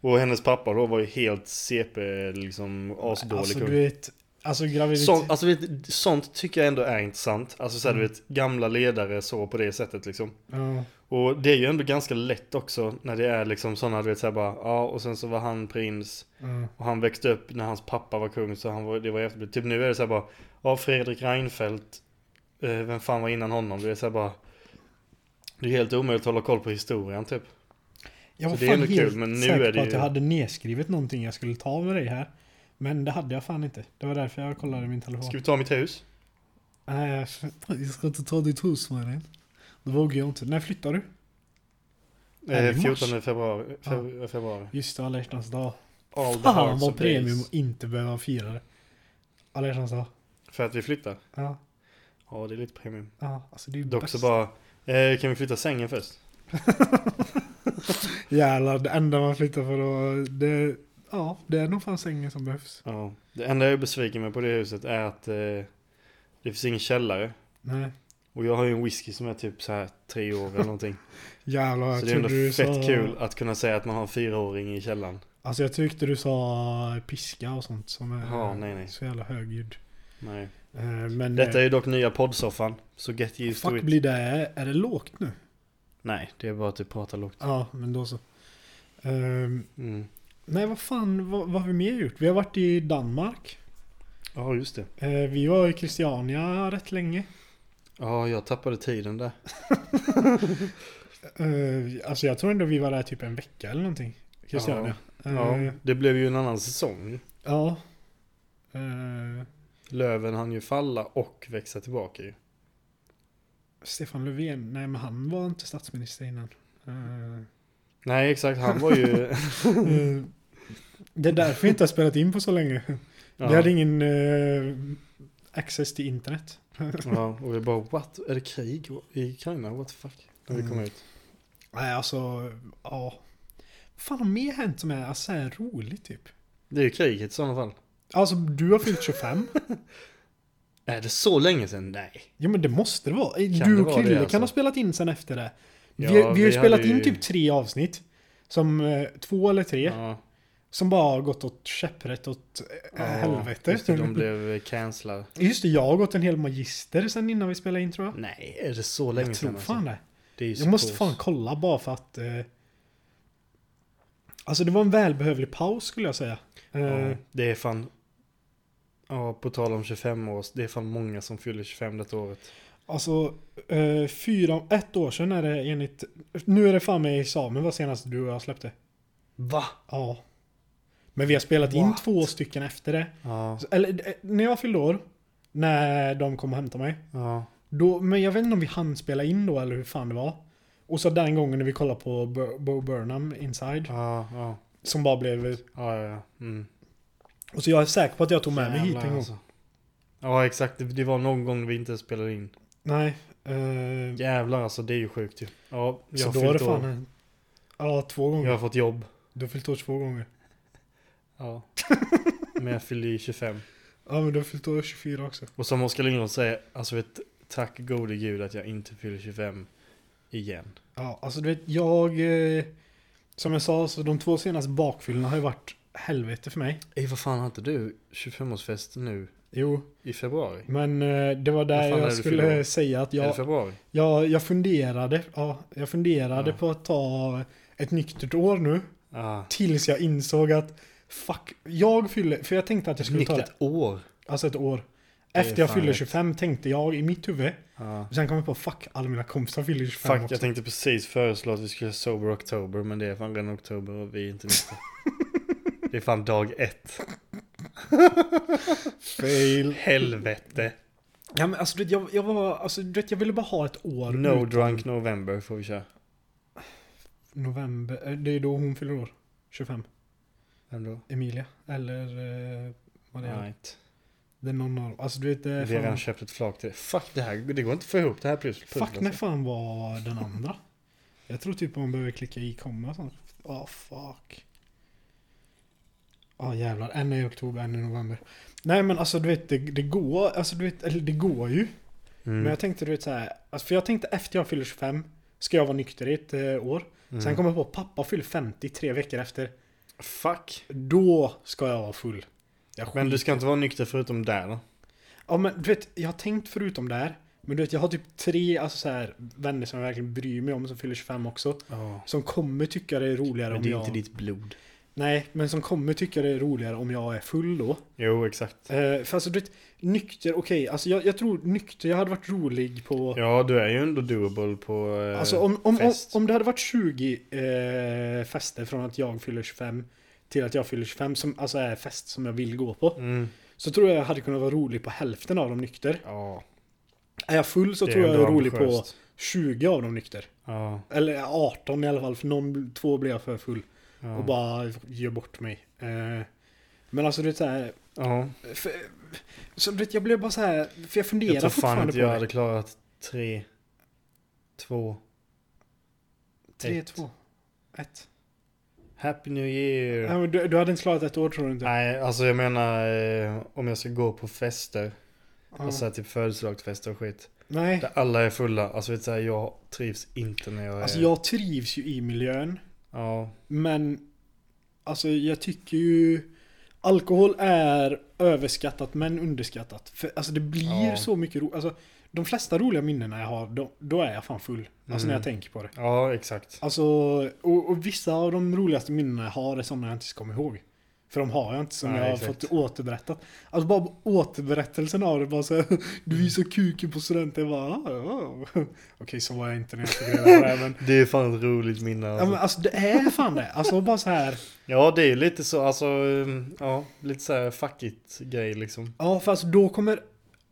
Och hennes pappa då var ju helt CP, liksom asdålig alltså kung. du vet, alltså graviditet... Sånt, alltså vet, sånt tycker jag ändå är intressant. Alltså så här, Mm. du vet, gamla ledare så på det sättet liksom. Ja. Och det är ju ändå ganska lätt också när det är liksom sådana, du vet såhär bara, ja och sen så var han prins. Ja. Och han växte upp när hans pappa var kung så han var, det var jättebra. Typ nu är det så här bara, ja Fredrik Reinfeldt, eh, vem fan var innan honom? Det är så här bara, det är helt omöjligt att hålla koll på historien typ. Jag var Så det är fan helt kul, men nu säker är det på att jag hade nedskrivet någonting jag skulle ta med dig här. Men det hade jag fan inte. Det var därför jag kollade min telefon. Ska vi ta mitt hus? Nej, jag- ska inte ta ditt hus med Det vågar jag inte. När flyttar du? Eh, i mars? 14 februari. Feb- februari. Just det, alla hjärtans dag. All Fan vad premium att inte behöva fira det. Alla hjärtans dag. För att vi flyttar? Ja, Ja, det är lite premium. ja, alltså det är Dock bäst. så bara, eh, kan vi flytta sängen först? Jävlar, det enda man flyttar för då, det, ja, det är nog fan sängen som behövs. Ja. Det enda jag är besviken med på det huset är att eh, det finns ingen källare. Nej. Och jag har ju en whisky som är typ så här tre år eller någonting. Jävlar, Så det är ändå fett sa... kul att kunna säga att man har en fyraåring i källaren. Alltså jag tyckte du sa piska och sånt som är Ja, nej, nej. så jävla högljudd. Nej. Eh, Men Detta är eh, ju dock nya poddsoffan. Så get used to fuck it. blir det, är det lågt nu? Nej, det är bara att du pratar lågt. Ja, men då så. Ehm, Mm. nej, vad fan, vad, vad har vi mer gjort? Vi har varit i Danmark. Ja, just det. Eh, vi var i Christiania rätt länge. Ja, jag tappade tiden där. Eh, alltså jag tror ändå vi var där typ en vecka eller någonting. Christiania. Ja, Eh, det blev ju en annan säsong. ja. Eh, Löven hann ju falla och växa tillbaka ju. Stefan Löfven, nej men han var inte statsminister innan. Eh, Nej, exakt. Han var ju... det är därför vi inte har spelat in på så länge. ja. Vi hade ingen access till internet. ja, och vi bara what? Är det krig i Ukraina? What the fuck? När vi kom Mm. ut. Nej alltså, ja. Vad fan har mer hänt som är alltså, så här roligt typ? Det är ju kriget i sådana fall. Alltså du har fyllt 25. Är det så länge sedan? Nej. ja men det måste det vara. Kan du och Krille det, kan alltså? ha spelat in sen efter det. Vi, Ja, vi har ju spelat in ju- typ tre avsnitt. Som eh, två eller tre. Ja, Som bara har gått åt käpprätt åt eh, ja, helvete. Just det, de blev cancellade. Just det, jag har gått en hel magister sen innan vi spelade in tror jag. Nej, är det så länge jag sedan? tror fan alltså? det. Det Jag måste fan kolla bara för att... Eh, alltså det var en välbehövlig paus skulle jag säga. Eh, Ja, det är fan... Ja, på tal om 25 år, det är fan många som fyller 25 detta året. Alltså, eh, fyra, ett år sedan är det enligt... Nu är det fan med examen vad senast du och jag släppte. Va? Ja. Men vi har spelat in What? två stycken efter det. Ja, Eller eh, när jag fyllde år, när de kom och hämtade mig. ja. Då, men jag vet inte om vi hann spela in då eller hur fan det var. Och så den gången när vi kollade på Bo Bo Burnham Inside. Ja. Som bara blev... Mm. Och så jag är säker på att jag tog med mig hit Jävlar, en gång. alltså. Ja, exakt. Det, det var någon gång vi inte spelade in. Nej. Eh, Jävlar alltså, det är ju sjukt ju. Ja, jag så har då var det fan år. en, Ja, två gånger. Jag har fått jobb. Du har fyllt år två gånger. Ja. Men jag fyllde ju 25. Ja, men du fyllt år 24 också. Och som Oskar Lindros säger, alltså vet, tack gode gud att jag inte fyller 25 igen. Ja, alltså du vet, jag... Eh, som jag sa, så de två senaste bakfyllorna har ju varit helvete för mig. Ey, vad fan har inte du 25-årsfest nu Jo, I februari? men eh, det var där är jag skulle säga att Är det jag, februari? jag, jag funderade, ja, jag funderade Ja. på att ta ett nyktert år nu. Ah. Tills jag insåg att fuck, jag fyller, för jag tänkte att jag skulle ta Nyktert det, år? alltså ett år. Efter jag fan fyller rätt. 25 tänkte jag i mitt huvud. Ja. Sen kom jag på fuck, alla mina kompisar fyller 25 Fuck, också. jag tänkte precis föreslå att vi skulle sober oktober, men det är fan redan oktober och vi är inte nyktra. det är fan dag ett. Fail. Helvete. Ja men alltså du vet, jag, jag var, alltså du vet, jag ville bara ha ett år No utan- drunk november får vi köra. November, eh, det är då hon fyller år. 25. Vem då? Emilia. Eller eh, vad det är. Right. Det är någon av Alltså du vet, det är Vi har redan fan, köpt ett flak till Fuck det här, det går inte att få ihop det här plus. plus Fuck när fan var den andra? Jag tror typ man behöver klicka i komma och sånt. Ah fuck. Ja jävlar, en är i oktober, en i november. Nej men alltså du vet, det, det går, alltså du vet, eller det går ju. Mm. Men jag tänkte du vet så här, alltså, för jag tänkte efter jag fyller 25 ska jag vara nykter i ett eh, år. Mm. Sen kom jag på pappa fyller 50 tre veckor efter. Fuck. Då ska jag vara full. Jag Men du ska inte vara nykter förutom där då? Ja men du vet, jag har tänkt förutom där. Men du vet, jag har typ tre alltså, så här, vänner som jag verkligen bryr mig om som fyller 25 också. Ja. Som kommer tycka det är roligare Men om det är jag... inte ditt blod. Nej, men som kommer tycka det är roligare om jag är full då. Jo, exakt. Eh, för alltså du vet, nykter, okej, alltså jag, jag tror nykter, jag hade varit rolig på... Ja, du är ju ändå doable på eh, Alltså om, om, om, fest. om det hade varit 20 eh, fester från att jag fyller 25 till att jag fyller 25 som alltså är fest som jag vill gå på. Mm. Så tror jag jag hade kunnat vara rolig på hälften av dem nykter. Ja, Är jag full så det tror jag jag är rolig på ambitiöst. 20 av dem nykter. Ja, Eller 18 i alla fall, för någon, två blir jag för full. Ja. Och bara gör bort mig. Eh, men alltså du vet såhär. Ja, För, så vet jag blev bara så här för jag funderar jag tror fan fortfarande inte på jag det. hade klarat tre, två, 3, ett. 2, 1. Happy New Year. Men du, du hade inte klarat ett år tror du inte? Nej, alltså jag menar eh, om jag ska gå på fester, Ja. alltså typ födelsedagsfester och skit. Nej. Där alla är fulla, alltså vet du, jag trivs inte när jag är... Alltså jag trivs ju i miljön. Ja, Men alltså jag tycker ju alkohol är överskattat men underskattat. För alltså det blir Ja. så mycket roligt. Alltså de flesta roliga minnena jag har, då, då är jag fan full. Alltså när Mm. jag tänker på det. ja exakt. Alltså, och, och vissa av de roligaste minnena jag har är sådana jag inte ska komma ihåg. För de har jag inte som Nej, jag har exakt. fått återberättat. Alltså bara återberättelsen av det, bara så här, Du visar kuken på studenten, jag bara ah. Okej så var jag inte när jag fick reda på det men, Det är fan ett roligt minne ja, alltså. men alltså det är fan det. Alltså bara så här. Ja, det är lite så, alltså, um, ja, lite så här fuck it grej liksom. Ja för alltså då kommer,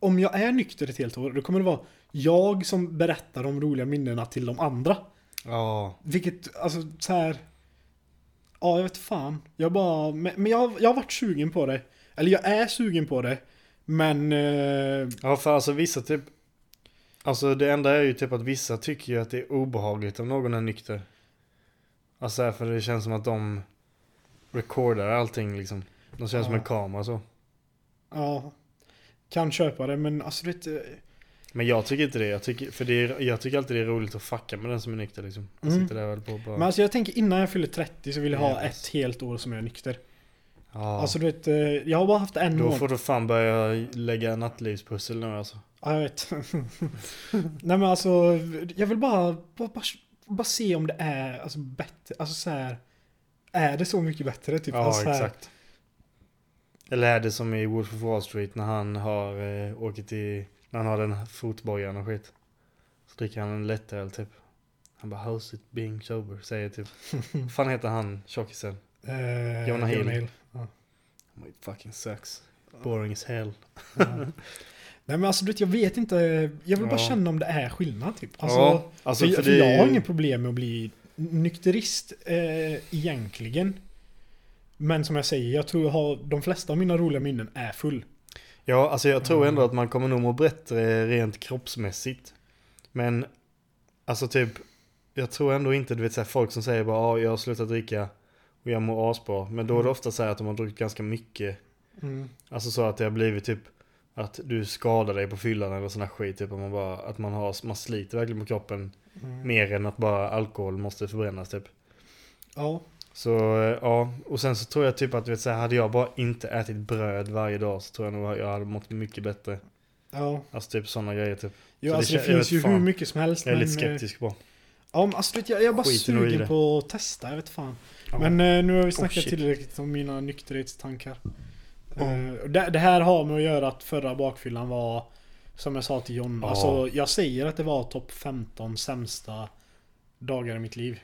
om jag är nykter ett helt år, då kommer det vara jag som berättar de roliga minnena till de andra. Ja, Vilket, alltså så här. Ja, jag vet fan. Jag bara, men jag, jag har varit sugen på det. Eller jag är sugen på det. Men... Eh, ja för alltså vissa typ, alltså det enda är ju typ att vissa tycker ju att det är obehagligt om någon är nykter. Alltså för det känns som att de recordar allting liksom. De känns som Ja. en kamera så. ja. Kan köpa det, men alltså eh, Men jag tycker inte det, jag tycker, för det är, jag tycker alltid det är roligt att fucka med den som är nykter liksom. Jag Mm. sitter där väl på bara, Men alltså jag tänker innan jag fyller 30 så vill jag ha Yes. ett helt år som jag är nykter. ja. Alltså du vet, eh, jag har bara haft en Då månad. får du fan börja lägga nattlivspussel nu alltså. Ja, jag vet. Nej men alltså, jag vill bara, bara, bara, bara se om det är alltså, bättre. Alltså så här. Är det så mycket bättre? Typ? Ja, alltså, exakt. Eller är det som i Wolf of Wall Street när han har eh, åkt till, när han har den fotbojan och skit. Så dricker han en lättöl typ. Han bara how's it being sober? Säger typ. Vad fan heter han tjockisen? Eh, Jonah Hill. Ja. Oh, It fucking sucks. Boring as hell. Ja. Nej men alltså du vet, jag vet inte. Jag vill bara Ja. känna om det är skillnad typ. Alltså, ja, alltså för, för, för jag har ju- inget problem med att bli nykterist eh, egentligen. Men som jag säger, jag tror jag har, de flesta av mina roliga minnen är full. Ja, alltså jag tror ändå Mm. att man kommer nog må bättre rent kroppsmässigt. Men, alltså typ, jag tror ändå inte, du vet så här, folk som säger bara ja, jag har slutat dricka och jag mår asbra. Men då är det Mm. ofta så här att de har druckit ganska mycket. Mm. Alltså så att det har blivit typ att du skadar dig på fyllan eller sån här skit. Typ att man bara, att man har, man sliter verkligen på kroppen Mm. mer än att bara alkohol måste förbrännas typ. Ja. Så eh, ja, och sen så tror jag typ att du vet, så här, hade jag bara inte ätit bröd varje dag så tror jag nog att jag hade mått mycket bättre. Ja. Alltså typ sådana grejer typ. Jo, Så det alltså det, jag finns ju fan. hur mycket som helst. Jag är men, lite eh, skeptisk på. Ja, men alltså, vet jag, jag är bara sugen det. på att testa, jag vet fan. Ja. Men eh, nu har vi Oh, snackat shit. tillräckligt om mina nykterhetstankar. Ja. Eh, det, det här har med att göra att förra bakfyllan var, som jag sa till John, Ja. alltså jag säger att det var topp 15 sämsta dagar i mitt liv.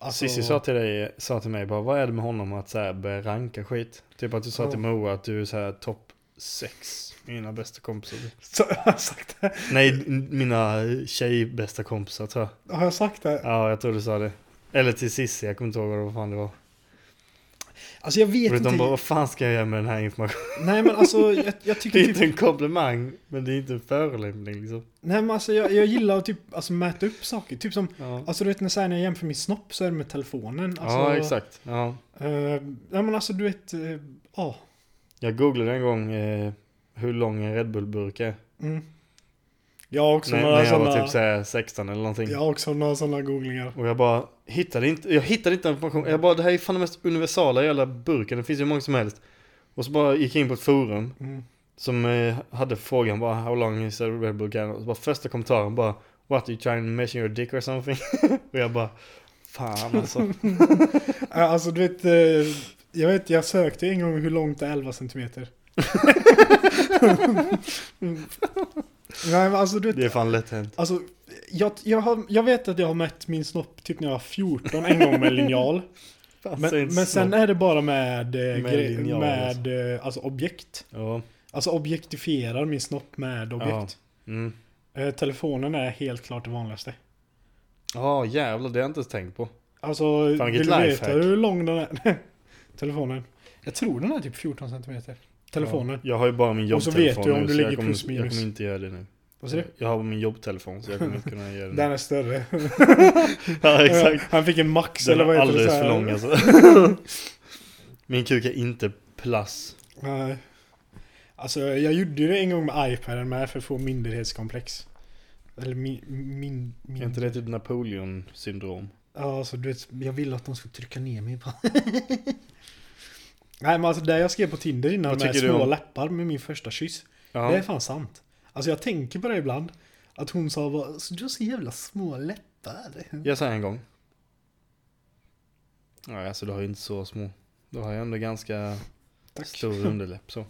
Alltså, Cissi sa till dig, sa till mig bara, vad är det med honom att så här börja ranka skit? Typ att du sa Ja. till Moa att du är så här topp 6, mina bästa kompisar. Så, har jag sagt det? Nej, mina tjejbästa kompisar tror jag. Har jag sagt det? Ja, jag tror du sa det. Eller till Cissi, jag kommer inte ihåg vad fan det var. Alltså jag vet inte. de bara, vad fan ska jag göra med den här informationen? Nej men alltså jag, jag Det tycker är typ... inte en komplimang, men det är inte en förolämpning liksom. Nej men alltså jag, jag gillar att typ alltså, mäta upp saker. Typ som, Ja, alltså du vet när säger när jag jämför min snopp så är det med telefonen. Alltså, ja exakt. Ja. Uh, nej men alltså du vet, eh, ja. Jag googlade en gång eh, hur lång en Red Bull-burk är. mm. Jag har också När, några när jag var sådana, typ såhär 16 eller någonting. jag har också några sådana googlingar. Och jag bara hittade inte, jag hittade inte information. Jag bara, det här är fan den mest universala jävla burken. Det finns ju hur många som helst. Och så bara gick jag in på ett forum Mm. som eh, hade frågan bara, how long is a Red Bull can? Och så bara första kommentaren bara, what are you trying to measure your dick or something? och jag bara, fan alltså. Alltså du vet, eh, jag vet jag sökte en gång hur långt är 11 centimeter. Nej men alltså du vet, Det är fan lätt hänt. alltså jag, jag, har, jag vet att jag har mätt min snopp typ när jag var 14 en gång med linjal. Men, men sen är det bara med, eh, Med gre- linjal, med eh, alltså objekt. Ja, Alltså objektifierar min snopp med objekt. mm. Eh, telefonen är helt klart det vanligaste. Ja jävlar, det har jag inte ens tänkt på. Alltså, vill du veta hur lång den är? telefonen. Jag tror den är typ 14 centimeter. Telefonen. Ja, jag har ju bara min Och så jobbtelefon vet du om du ligger plus inte- Jag minus. kommer inte göra det nu. Vad säger du? Jag har min jobbtelefon så jag kommer inte kunna göra det Den är större. Ja exakt. Han fick en max Den eller vad är heter det? alldeles så för här? lång alltså. Min kuk är inte plus. Nej. Alltså jag gjorde det en gång med iPaden med för att få minderhetskomplex. Eller min... min, min Är inte det typ Napoleon syndrom? Ja, alltså du vet, jag ville att de skulle trycka ner mig på. Nej men alltså det jag skrev på Tinder innan med små om- läppar med min första kyss. Ja. Det är fan sant. Alltså jag tänker på det ibland. Att hon sa bara, "Så du har så jävla små läppar. Jag sa en gång. Ja, alltså du har ju inte så små. Du har ju ändå ganska Tack. stor underläpp så.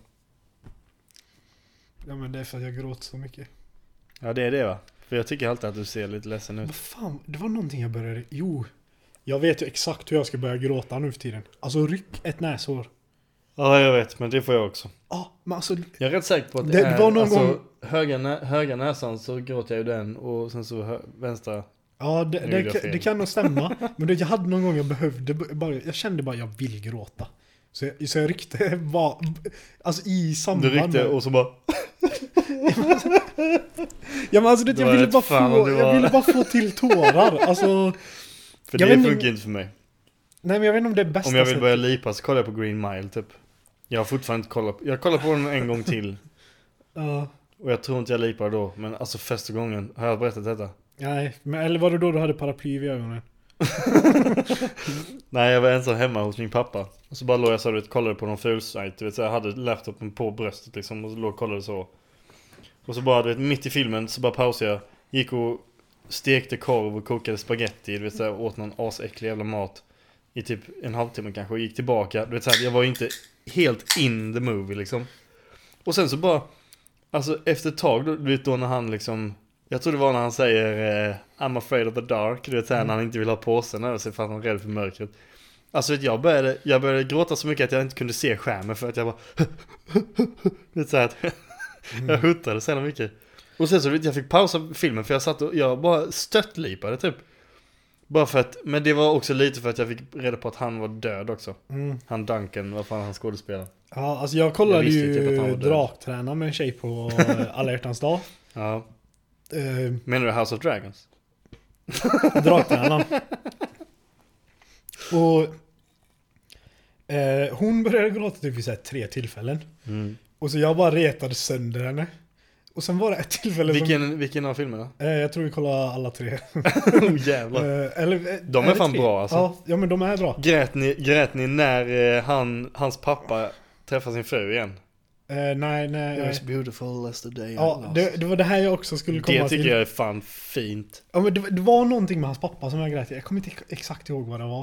Ja men det är för att jag gråter så mycket. Ja det är det va? För jag tycker alltid att du ser lite ledsen ut. Vad fan, det var någonting jag började... Jo. Jag vet ju exakt hur jag ska börja gråta nu för tiden. Alltså ryck ett näshår. Ja jag vet, men det får jag också. Ja, men alltså... Jag är rätt säker på att det, Det är, var någon alltså, gång- höga, nä, höga näsan så gråter jag ju den och sen så vänstra. Ja, det, det, det kan nog stämma. Men det, jag hade någon gång jag behövde bara... Jag kände bara jag vill gråta. Så jag, så jag ryckte bara... Alltså i samband Du ryckte med- och så bara... Ja men alltså det, jag var ville bara få... det Jag var- ville bara få till tårar. Alltså... För det funkar inte för mig. Nej men jag vet inte om det är bästa Om jag vill börja lipa så kollar jag på Green Mile typ. Jag har fortfarande inte kollat på, jag kollar på den en gång till. Ja. Och jag tror inte jag lipar då. Men alltså första gången, har jag berättat detta? Nej, men eller var det då du hade paraply vid ögonen? Nej jag var ensam hemma hos min pappa. Och så bara låg jag så vet, kollade på någon fulsajt. Du vet så jag hade laptopen på bröstet liksom. Och så låg och kollade så. Och så bara du vet, mitt i filmen så bara pausade jag. Gick och stekte korv och kokade spaghetti. Du vet så här, åt någon asäcklig jävla mat. I typ en halvtimme kanske och gick tillbaka. Du vet så här, jag var ju inte helt in the movie liksom. Och sen så bara. Alltså efter ett tag då, du vet då när han liksom. Jag tror det var när han säger eh, I'm afraid of the dark. Du vet såhär när han inte vill ha påsen över sig för att han är rädd för mörkret. Alltså vet, jag började, jag började gråta så mycket att jag inte kunde se skärmen för att jag bara vet såhär att jag huttade så jävla mycket. Och sen så vet jag fick pausa filmen för jag satt och jag bara störtlipade typ. Bara för att, men det var också lite för att jag fick reda på att han var död också. Mm. Han Duncan, vad fan han skådespelare. Ja, alltså jag kollade Jag ju typ att han var död. drakträna med en tjej på alla hjärtans dag. Ja. Eh, Menar du House of Dragons? Draktränaren. Och eh, hon började gråta typ vid så tre tillfällen. Mm. Och så jag bara retade sönder henne. Och sen var det ett tillfälle som... Vilken, vilken av filmerna? Eh, jag tror vi kollar alla tre. oh jävlar. Eh, eller, eh, De är det fan tre? bra, alltså. Ja, ja, men de är bra. Grät ni, grät ni när eh, han, hans pappa träffar sin fru igen? Eh, nej, nej. It nej. was beautiful as the day I Ja, lost. det, det var det här jag också skulle komma Det tycker till. jag är fan fint. Ja, men det, det var någonting med hans pappa som jag grät i. Jag kommer inte exakt ihåg vad det var.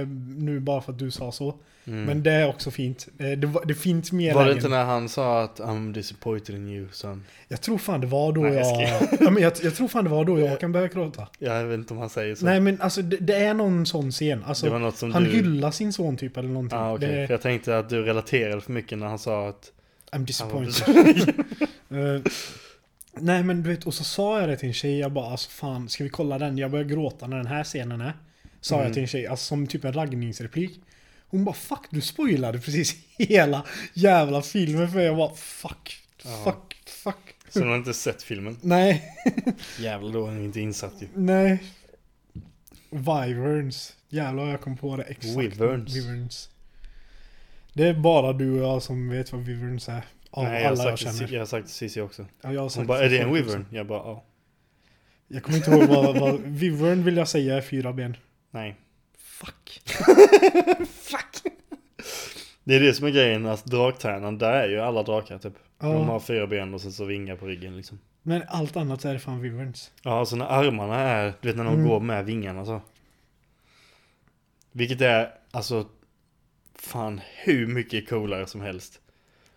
Eh, Nu bara för att du sa så. Mm. Men det är också fint. Eh, Det, var, det finns mer var det inte när han sa att I'm disappointed in you son? Jag tror fan det var då Nej, jag jag... ja, men jag, jag tror fan det var då jag kan börja gråta. Jag vet inte om han säger så. Nej men alltså det, det är någon sån scen. Alltså, det var något som han du... hyllar sin son typ eller någonting. Ah, okej. det, För jag tänkte att du relaterade för mycket när han sa att... I'm disappointed. Eh, nej men du vet, och så sa jag det till en tjej, jag bara alltså fan, ska vi kolla den? Jag börjar gråta när den här scenen är. Sa Mm. jag till en tjej, alltså som typ en raggningsreplik. Hon bara fuck, du spoilade precis hela jävla filmen för jag bara fuck, Ja. fuck, fuck. Så du har inte sett filmen? Nej, Jävlar då är han inte insatt ju. nej. Wyverns. Jävlar jag kom på det exakt. Wyverns. Wyverns. Det är bara du och jag som vet vad Wyverns är. Av Nej, jag alla jag sagt, känner. jag har sagt Cissi också. Ja, jag har Hon sagt bara, det är det en 4000. wyvern? Jag bara, ja. Jag kommer inte ihåg vad, vad Wyvern vill jag säga är fyra ben. Nej. Fuck. Fuck! Det är det som är grejen, att draktärnan, där är ju alla drakar typ. De Ja, har fyra ben och sen så vingar på ryggen liksom. men allt annat så är det fan Wyverns. Ja, alltså när armarna är, du vet när de Mm. går med vingarna så. Vilket är, alltså, fan hur mycket coolare som helst.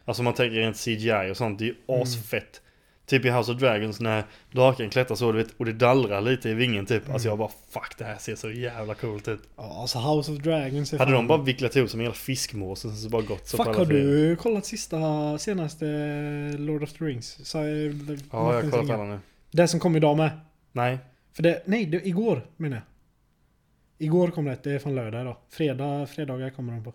Alltså man tänker rent CGI och sånt, det är ju Mm. asfett. Typ i House of Dragons när draken klättrar så, du vet, och det dallrar lite i vingen typ. Alltså Mm. jag bara, fuck det här ser så jävla coolt ut. Ja, alltså House of Dragons är Hade de bara vicklat ihop som en jävla fiskmås och så bara gått så Fuck, har du kollat sista, senaste Lord of the Rings? Så, eh, Ja, jag har kollat alla nu. Det som kom idag med. Nej. För det, nej, det, igår menar jag. Igår kom det, det är från lördag idag. Fredag, fredagar kommer de på.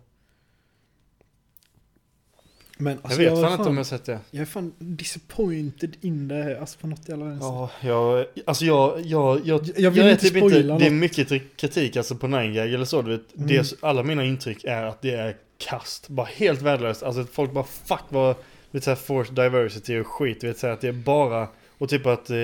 Men Jag alltså vet jag, fan är inte om jag sett det. jag är fan disappointed in det, alltså på något jävla vänster. Ja, jag, alltså jag, jag, jag, Jag vill är inte typ inte, spoila det är något. mycket kritik alltså på 9gag eller så, du vet. Mm. Det, är- alla mina intryck är att det är kast, bara helt värdelöst. Alltså folk bara fuck vad, vet såhär force diversity och skit, vet såhär att det är bara, och typ att eh,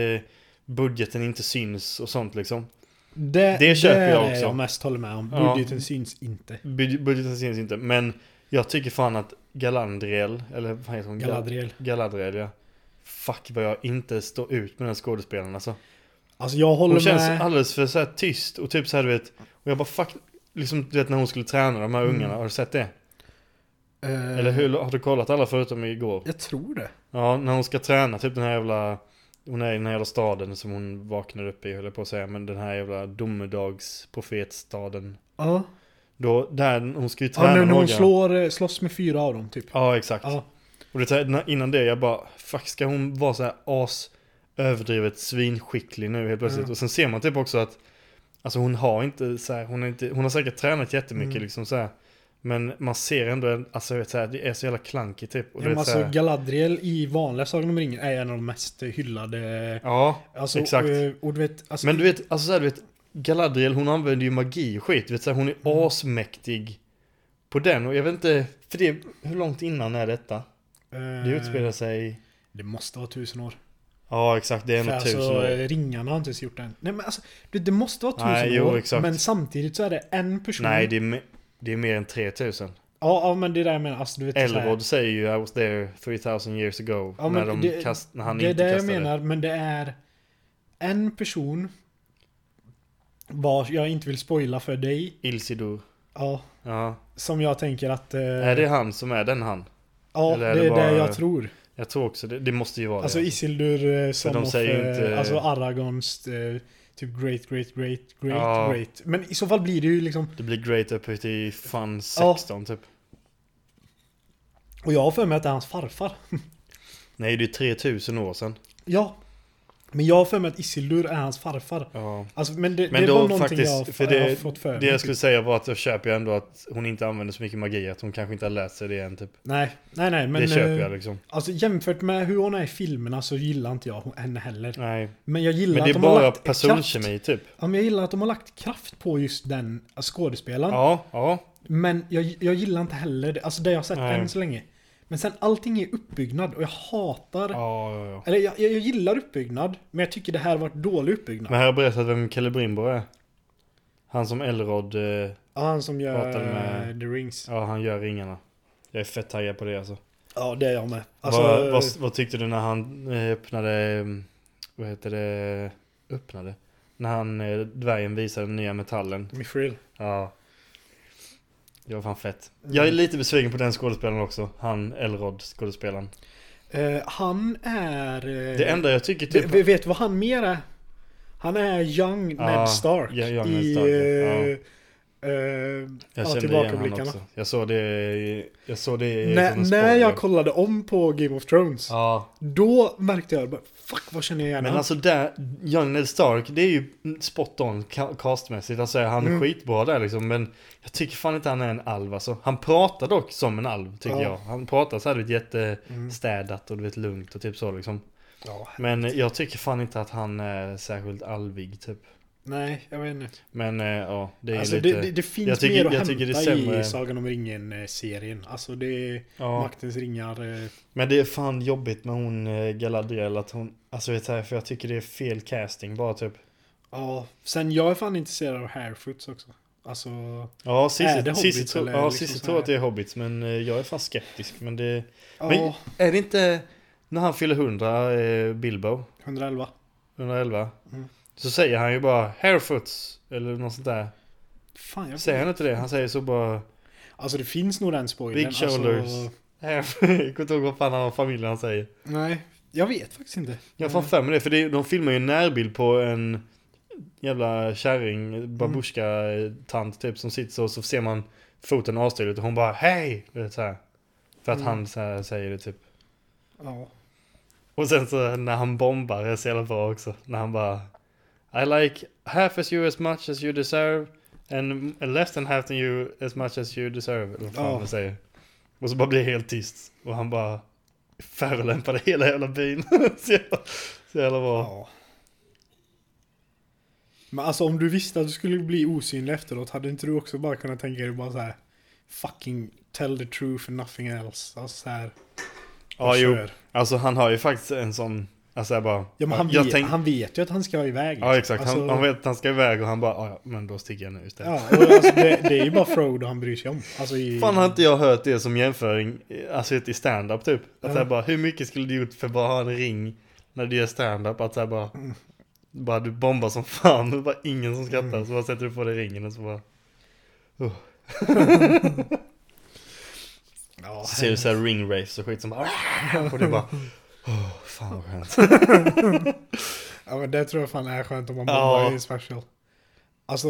budgeten inte syns och sånt liksom. Det, Det köper det jag är också. jag mest håller med om. Ja. Budgeten syns inte. Bud, budgeten syns inte, men jag tycker fan att Galadriel, eller vad heter hon? Gal- Galadriel. Galadriel ja. Fuck vad jag inte står ut med den skådespelaren alltså. Alltså jag håller Hon känns med. alldeles för så här tyst och typ så här du vet. Och jag bara fuck. Liksom du vet när hon skulle träna de här Mm. ungarna. Har du sett det? Eh, Eller hur, har du kollat alla förutom igår? Jag tror det. Ja, när hon ska träna typ den här jävla. Hon är i den här jävla staden som hon vaknar upp i höll jag på att säga. Men den här jävla domedagsprofetstaden. Ja. Då, där hon ska ju träna Ja, när några. hon slår, eh, slåss med fyra av dem typ. Ja, exakt. Ja. Och det, innan det jag bara, fuck ska hon vara så här as överdrivet svinskicklig nu helt plötsligt? Mm. Och sen ser man typ också att, alltså hon har inte så här, hon, är inte, hon har säkert tränat jättemycket Mm. liksom så här. Men man ser ändå, alltså jag vet så här, det är så jävla klankigt typ. Och Ja, det alltså här, Galadriel i vanliga Sagan om ringen är en av de mest hyllade. ja, Alltså, exakt. Och, och du vet, alltså, men du vet, alltså så här, du vet, Galadriel hon använder ju magi och skit. Du vet här, hon är Mm. asmäktig på den. Och jag vet inte, för det, hur långt innan är detta? eh, Det utspelar sig, Det måste vara tusen år. ja exakt, det är nog tusen alltså, år. eh, ringarna har inte ens gjort det än. Nej men alltså, det, det måste vara tusen Nej, jo, år. exakt. Men samtidigt så är det en person. Nej, det är, me- det är mer än 3000. Ja, ja men det är det jag menar. Alltså, du vet, Elrod säger ju I was there 3000 years ago. Ja, när, de det- kast, när han det är inte det jag kastade. menar, men det är en person vars jag inte vill spoila för dig. Ilsidur. Ja, Ja. som jag tänker att... eh, Är det han som är den han? Ja, eller det är är det det, bara- jag tror. Jag tror också det. Det måste ju vara Alltså det. Isildur eh, som de of, säger ju eh, inte- Alltså Aragons eh, typ great, great, great, great, Ja. great. Men i så fall blir det ju liksom... Det blir great uppe till fan Ja. 16 typ. Och jag har för mig att det är hans farfar. Nej, det är 3000 år sedan. Ja. Men jag har för mig att Isildur är hans farfar. Ja. Alltså, men det, Men det då var någonting faktiskt, jag, för jag har det, fått för det mig. jag skulle säga var att jag köper ju ändå att hon inte använder så mycket magi. Att hon kanske inte har lärt sig det än typ. Nej, nej, nej. Men, det köper eh, jag liksom. Alltså jämfört med hur hon är i filmerna så gillar inte jag henne heller. Nej. Men jag gillar Men det att är de har bara lagt kraft. personkemi typ. Ja, men jag gillar att de har lagt kraft på just den skådespelaren. Ja, ja. Men jag, jag gillar inte heller det, alltså det jag har sett Nej. än så länge. Men sen allting är uppbyggnad och jag hatar... Ja, ja, ja. Eller jag, jag, jag gillar uppbyggnad, men jag tycker det här varit dålig uppbyggnad. Men har jag berättat vem Celebrimbor är? Han som Elrod, eh, Ja, han som gör med- eh, The Rings. ja han gör ringarna. Jag är fett taggad på det alltså. Ja, det är jag med. Alltså, vad, vad, vad tyckte du när han eh, öppnade, eh, vad heter det, öppnade? När han, eh, dvärgen visade den nya metallen. Mithril. Ja. Det var fan fett. Jag är lite besviken på den skådespelaren också. Han, Elrod, skådespelaren. Eh, han är... eh, Det enda jag tycker typ... ve- vet du vad han mer är? Han är Young Ned Stark ja, young i... Ned Stark, ja. Eh, Jag ja, kände igen tillbakablickarna. också. Jag såg det, jag såg det i- en när jag kollade om på Game of Thrones, Ja, då märkte jag bara, fuck vad känner jag igen men alltså där, Young Ned Stark, det är ju spot on ca- castmässigt. Alltså han är Mm. skitbra där liksom, men jag tycker fan inte han är en alv alltså. Han pratar dock som en alv, tycker Ja. jag. Han pratar så här, du vet, Mm. jättestädat och du vet, lugnt och typ så liksom. Ja, Men jag tycker fan inte att han är särskilt alvig typ. Nej, jag vet inte. Men eh, ja, det är Alltså, lite... det, det, det finns tycker- mer att jag hämta sämre- i Sagan om ringen-serien. Alltså det är ja. Maktens ringar. eh, Men det är fan jobbigt med hon eh, Galadriel att hon... Alltså vet du, för jag tycker det är fel casting bara typ. Ja, sen jag är fan intresserad av Harefoots också. Alltså, Ja, Cissi, tror, ja, liksom tror att det är hobbits men jag är fan skeptisk. Men det... ja, Men är det inte när han fyller 100, eh, Bilbo, 111. 111, Mm. Så säger han ju bara Harefoots eller något sånt där. Fan, jag Säger han inte det? Han säger så bara Alltså det finns nog den spoilern. Big shoulders. Alltså, Jag kommer inte ihåg vad fan han och familjen han säger. nej, jag vet faktiskt inte. Jag har fan för mig det, för det, de filmar ju en närbild på en jävla kärring, babushka-tant typ som sitter så, så ser man foten avstyrd och hon bara hej! Vet, så här. För att Mm. han här, säger det typ. Ja. Och sen så när han bombar är så jävla bra också. När han bara I like half as you as much as you deserve and less than half than you as much as you deserve. Eller vad man säger. Och så bara blir helt tyst. Och han bara förolämpade hela jävla byn. så, jävla, så jävla bra. ja. Men alltså om du visste att du skulle bli osynlig efteråt, hade inte du också bara kunnat tänka dig bara så här Fucking tell the truth and nothing else. Alltså så här. Ja, jo. kör. Alltså han har ju faktiskt en sån, alltså jag bara. Ja men han, jag vet, tänk- han vet ju att han ska iväg. Ja exakt, Alltså, han, han vet att han ska iväg och han bara, "Ah, ja men då sticker jag nu istället. Ja, och alltså det, det är ju bara Frodo han bryr sig om. Alltså i... Fan har inte jag hört det som jämföring, alltså i stand-up typ. Att Ja. så här bara, hur mycket skulle du gjort för att bara ha en ring när du gör stand-up? Att här bara, Mm. bara du bombar som fan, är bara ingen som skrattar. Mm. Så bara sätter du på dig ringen och så bara, Ja, så ser du så här ring race och skit som bara, och du bara, åh fan vad skönt. ja men det tror jag fan är skönt om man Ja. bombar i en special. Alltså,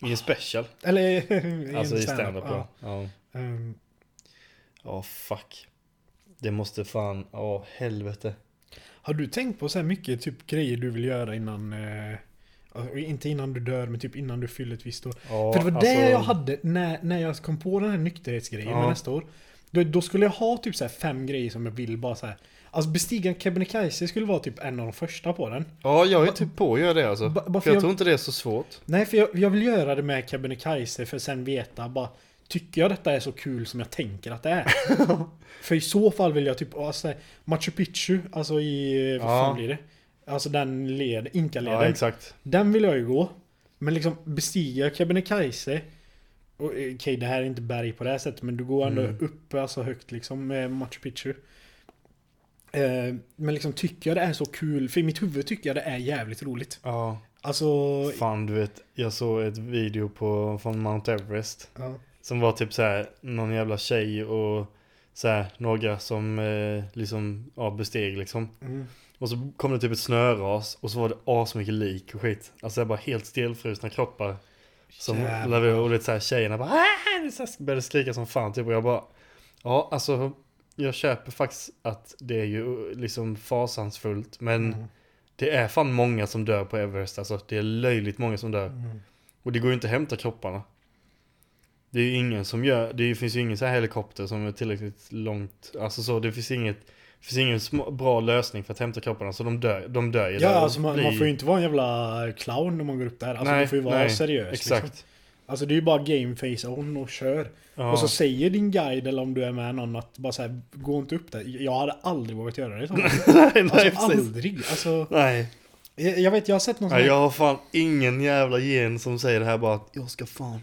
I en special, eller i alltså i stand-up, ja. Ja, ja. Ehm, Ja, fuck. Det måste fan, ja helvete. har du tänkt på så här mycket typ grejer du vill göra innan... Eh, alltså, inte innan du dör, men typ innan du fyller ett visst år. Ja, För det var alltså, det jag hade när, när jag kom på den här nykterhetsgrejen Ja. nästa år. Då, då skulle jag ha typ så här fem grejer som jag vill bara så här. Alltså bestiga Kebnekaise skulle vara typ en av de första på den. Ja, jag är typ på att göra det alltså. Ba- bara för för jag jag- tror inte det är så svårt. Nej, för jag, jag vill göra det med Kebnekaise för sen veta bara Tycker jag detta är så kul som jag tänker att det är? för i så fall vill jag typ, alltså, Machu Picchu, alltså i, vad Ja. fan blir det? Alltså den led, Inka-leden. Ja, exakt. Den vill jag ju gå. Men liksom bestiga Kebnekaise eh, Okej, det här är inte berg på det här sättet men du går ändå Mm. upp alltså högt liksom med Machu Picchu. Eh, men liksom tycker jag det är så kul, för i mitt huvud tycker jag det är jävligt roligt. Ja. Alltså... Fan, du vet, jag såg ett video på, från Mount Everest. Ja. Som var typ så här någon jävla tjej och så här, några som eh, liksom, ja, besteg liksom. Mm. Och så kom det typ ett snöras och så var det asmycket lik och skit. Alltså det bara helt stelfrusna kroppar. Som, Jävlar. och lite så här tjejerna bara "Ah!" så här började skrika som fan typ och jag bara Ja alltså jag köper faktiskt att det är ju liksom fasansfullt men Mm. det är fan många som dör på Everest alltså. Det är löjligt många som dör. Mm. Och det går ju inte att hämta kropparna. Det är ju ingen som gör, det finns ju ingen så här helikopter som är tillräckligt långt, alltså så det finns inget, det finns ingen bra lösning för att hämta kropparna så de dör, de dör ju Ja, alltså man, man blir- får ju inte vara en jävla clown när man går upp där. Alltså Nej, man får ju vara nej, seriös. Exakt. Liksom. Alltså det är ju bara game face on och kör. Ja. Och så säger din guide eller om du är med någon att bara såhär, gå inte upp där. Jag hade aldrig vågat göra det. nej, nej, Alltså precis. aldrig. Alltså, Nej. jag, jag vet, jag har sett någon sån här- jag har fan ingen jävla gen som säger det här bara att jag ska fan,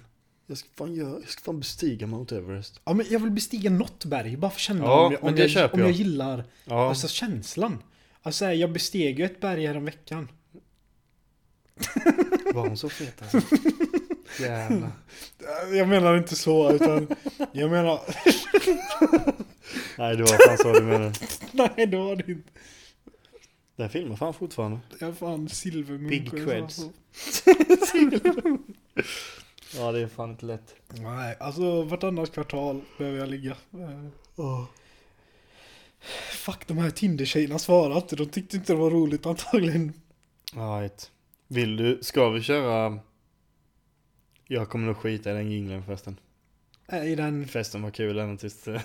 jag ska fan göra, jag ska fan bestiga Mount Everest. Ja men jag vill bestiga något berg, bara för att känna Ja, om, jag, om, jag, köper om jag jag. gillar Ja, alltså, känslan. Alltså jag besteg ju ett berg här veckan. var hon så fet alltså? Jävlar. Jag menar inte så, utan jag menar... Nej, det var fan så du menade. Nej, det var det inte. Den filmar fan fortfarande. Jag fan silvermunk. Big creds. Ja, det är fan inte lätt. Nej, alltså vartannat kvartal behöver jag ligga. Eh, Fuck, de här Tinder-tjejerna svarade inte. De tyckte inte det var roligt antagligen. Right. Vill du, ska vi köra? Jag kommer nog skita i den jingeln förresten. Äh, I den... Festen var kul ända tills... jag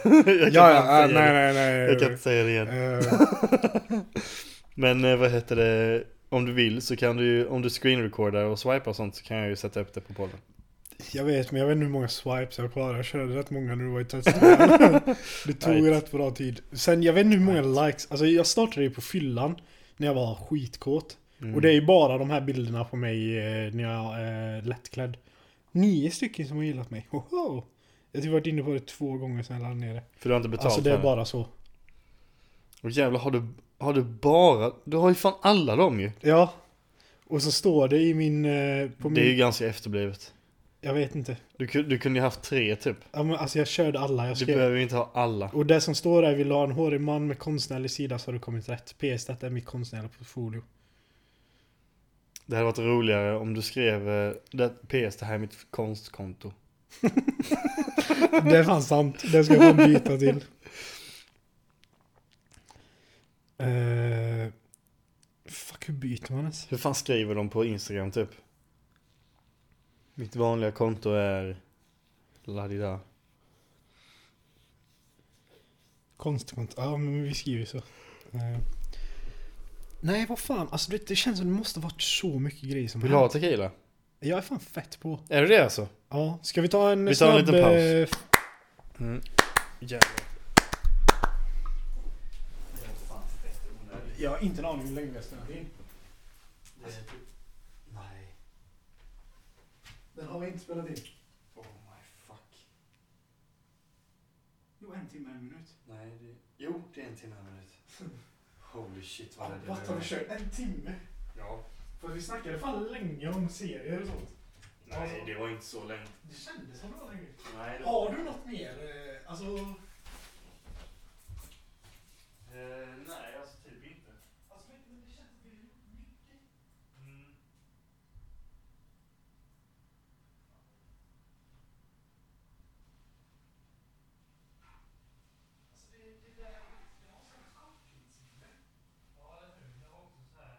Ja, kan ja, inte ja, säga nej, det. nej, nej. Jag kan inte säga det igen. Eh, Men eh, vad heter det? Om du vill så kan du ju, om du screenrecordar och swipar och sånt så kan jag ju sätta upp det på podden. Jag vet, men jag vet inte hur många swipes jag klarade. Jag körde rätt många du var i testet. Det tog Right. rätt bra tid. Sen, jag vet inte hur många likes. Alltså jag startade ju på fyllan. När jag var skitkåt. Mm. Och det är ju bara de här bilderna på mig eh, när jag är eh, lättklädd. Nio stycken som har gillat mig. Hoho! Jag har typ varit inne på det två gånger sen jag laddade ner det. För du har inte betalt Alltså det är bara så. Och jävlar, har du, har du bara, du har ju fan alla dem ju. Ja. Och så står det i min... eh, På Det är min ju ganska efterblivet. Jag vet inte. Du, du kunde ju haft tre typ. Ja, men alltså jag körde alla. Jag Du skrev. behöver ju inte ha alla. Och det som står där, vill du ha en hårig man med konstnärlig sida så har du kommit rätt. PS, detta är mitt konstnärliga portfolio. Det hade varit roligare om du skrev eh, det, PS, det här är mitt konstkonto. Det är fan sant. Det ska jag fan byta till. Uh, fuck, hur byter man ens? Hur fan skriver de på Instagram typ? Mitt vanliga konto är... Ladida. Konstkonto. Ja, men vi skriver så. Eh, nej, vad fan. Alltså det, det känns som det måste varit så mycket grejer som Vill du ha tequila? Jag är fan fett på. Är det det alltså? Ja, ska vi ta en Vi tar en snabb... liten paus. eh, f- Mm. Jävlar. Jag har inte en aning hur länge vi har spelat in. Den har vi inte spelat in. Oh my fuck. Jo, en timme, en minut. Nej, det... Jo, det är en timme och en minut. Holy shit vad det Vad har vi kört? En timme? Ja. För vi snackade fan länge om serier och sånt. Nej, det var inte så länge. Det kändes som det var länge. Nej, det Har du något mer? eh, Alltså... Eh, nej, alltså typ inte. alltså men det känns som vi har gjort mycket. Mm. Alltså det, det där... Det var sån korttidsminne. Ja, eller hur? Det var också så här.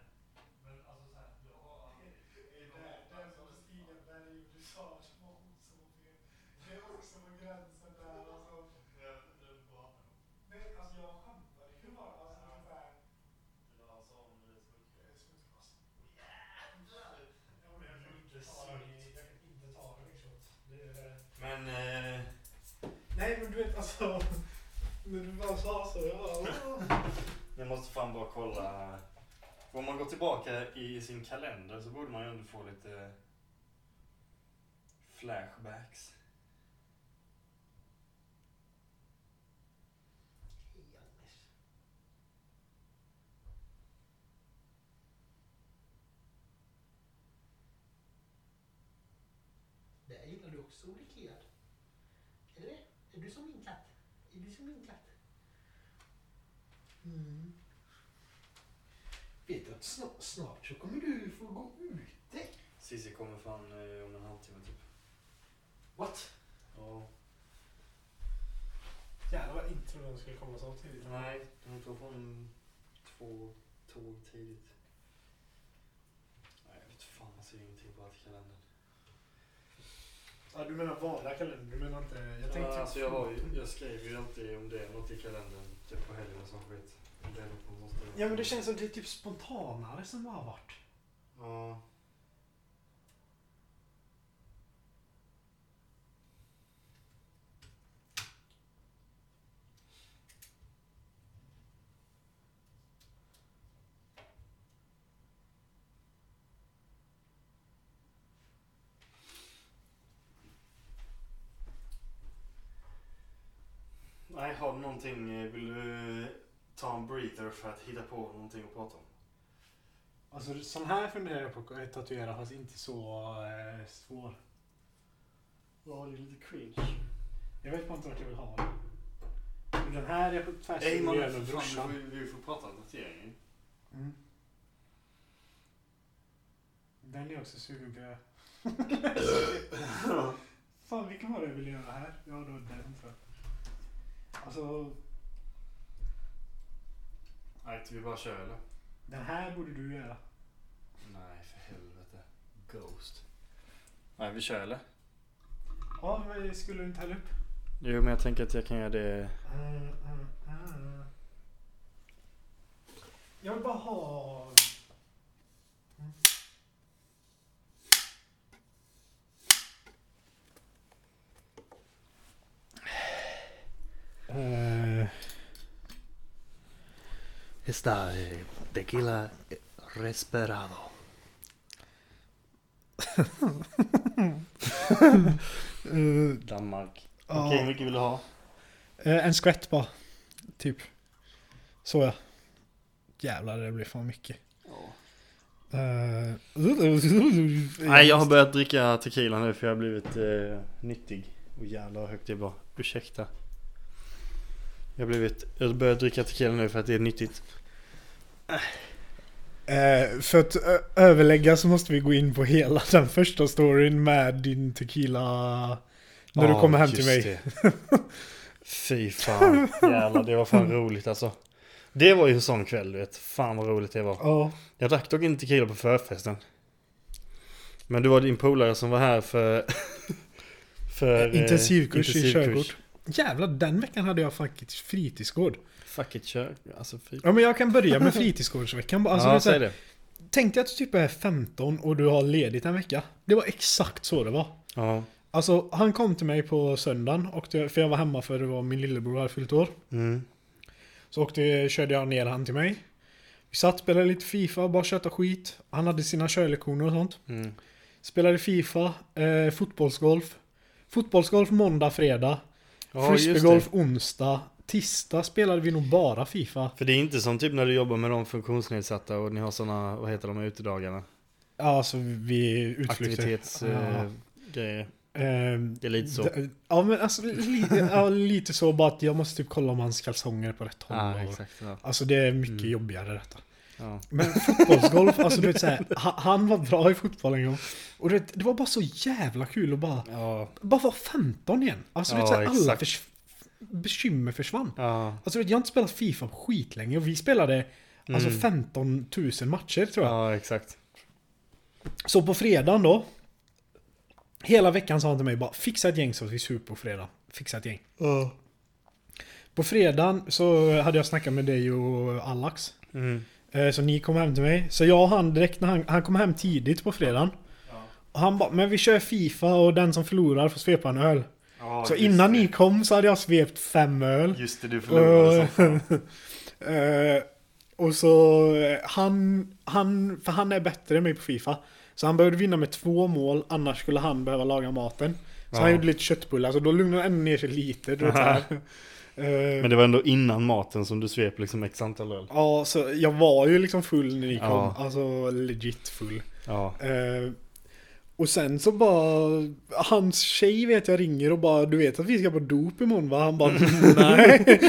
Men alltså så här, jag har aldrig... Det är där, där som Stiga Berg och du sa att det var hon som var fel. Det är också på gränsen där alltså. Jag vet inte vad du pratar om. Nej, alltså jag skämtade ju bara. Alltså typ här. Det var alltså om det smutsiga. eh, smutskast. Jävlar! Ja, men jag kan inte ta den i- jag kan inte ta den i shot. Det är... Men... Eh, Nej men du vet alltså. När du bara sa så, jag bara... Jag måste fan bara kolla. Om man går tillbaka i sin kalender så borde man ju ändå få lite flashbacks. Det gillar du också, Rickard. Är det det? Är du som min katt? Är du som min katt? Mm. Vet du att snart, snart så kommer du få gå ute? Cissi kommer fan eh, om en halvtimme typ. What? Ja. Jävlar vad intro de skulle komma så tidigt. Nej, de tog från två tåg tidigt. Nej, jag vet fan, jag ser ingenting bara till kalendern. Ja, du menar vanliga kalender? Du menar inte... Jag tänkte... Ja, alltså jag, har ju, jag skriver ju alltid om det något i kalendern, Typ på helgen och sån skit. Det är något man måste... Ja men det känns som det är typ spontanare som det har varit. Ja. Nej, har du någonting breather för att hitta på någonting att prata om? Alltså sån här funderar jag på att tatuera fast inte så eh, svår. Ja, det är lite cringe. Jag vet bara inte vart jag vill ha den. Men Den här är tvärs man, fan, brorsan. vi, vi får prata om tatueringen. Mm. Den är jag också sugen på göra. Fan vilken var det jag ville göra här? Ja då den tror jag. Alltså Nej, vi bara kör eller? den här borde du göra. Nej, för helvete. Ghost. Nej, vi kör eller? Ja men skulle du inte hälla upp? Jo, men jag tänker att jag kan göra det... Jag vill bara ha... Está tequila resperado. Danmark. Ja. Okej, hur mycket vill du ha? Eh, en skvätt bara. Typ. Så ja. Jävlar det blir fan mycket. Eh, Nej, jag har börjat dricka tequila nu för jag har blivit eh, nyttig. Och jävlar vad högt det var. Ursäkta. Jag blivit... Jag har börjat dricka tequila nu för att det är nyttigt. Eh, för att ö- överlägga så måste vi gå in på hela den första storyn med din tequila. När du Ja, kommer hem till mig. det. Fy fan. Jävlar, det var fan roligt alltså. Det var ju en sån kväll du vet. Fan vad roligt det var. Ja. Jag drack dock inte tequila på förfesten. Men det var din polare som var här för... för eh, Intensivkurs i intensivkurs. körkort. Jävlar, den veckan hade jag faktiskt fritidsgård. Fuck it, kör. Alltså fy... Ja men jag kan börja med fritidsgårdsveckan. Alltså, ja, säg det. tänk dig att du typ är 15 och du har ledigt en vecka. Det var exakt så det var. Ja. Alltså han kom till mig på söndagen, och för jag var hemma för det var min lillebror hade fyllt år. Mm. Så åkte, körde jag ner han till mig. Vi satt, spelade lite FIFA, bara köta skit. Han hade sina körlektioner och sånt. Mm. Spelade FIFA, eh, fotbollsgolf. Fotbollsgolf måndag, fredag. Ja, Frisbeegolf onsdag. Tisdag spelade vi nog bara FIFA. För det är inte som typ när du jobbar med de funktionsnedsatta och ni har såna, vad heter de, utedagarna? Ja, alltså vi utflykter. Aktivitetsgrejer. Ja. Eh. Ehm, det är lite så. Ja men alltså lite, ja, lite så bara att jag måste typ kolla om hans kalsonger är på rätt håll. Ja, exakt. Ja. Alltså det är mycket Mm. jobbigare detta. Ja. Men fotbollsgolf, alltså du vet såhär, ha- han var bra i fotboll en gång. Och du vet, det var bara så jävla kul att bara, Ja. bara vara 15 igen. Alltså du vet Ja, såhär, alla förs- bekymmer försvann. Ja. Alltså du vet, jag har inte spelat FIFA på skitlänge och vi spelade alltså Mm. 15 000 matcher tror jag. Ja, exakt. Så på fredagen då. Hela veckan sa han till mig bara fixa ett gäng så vi super på fredag. Fixa ett gäng. På fredagen så hade jag snackat med dig och Alex. Mm. Eh, Så ni kom hem till mig. Så jag och han direkt när han, han kom hem tidigt på fredagen. Och han bara, men vi kör FIFA och den som förlorar får svepa en öl. Ja, så innan det. ni kom så hade jag svept fem öl. Just det, du förlorade. Eh, och så han, han, för han är bättre än mig på FIFA. Så han behövde vinna med två mål, annars skulle han behöva laga maten. Så Ja. han gjorde lite köttbullar, så då lugnade han ändå ner sig lite. Du vet, så här. Eh, Men det var ändå innan maten som du svep liksom x antal öl. Ja, så jag var ju liksom full när ni kom. Ja. Alltså legit full. Ja. Eh, och sen så bara, hans tjej vet jag ringer och bara, du vet att vi ska på dop imorgon va? Han bara, nej.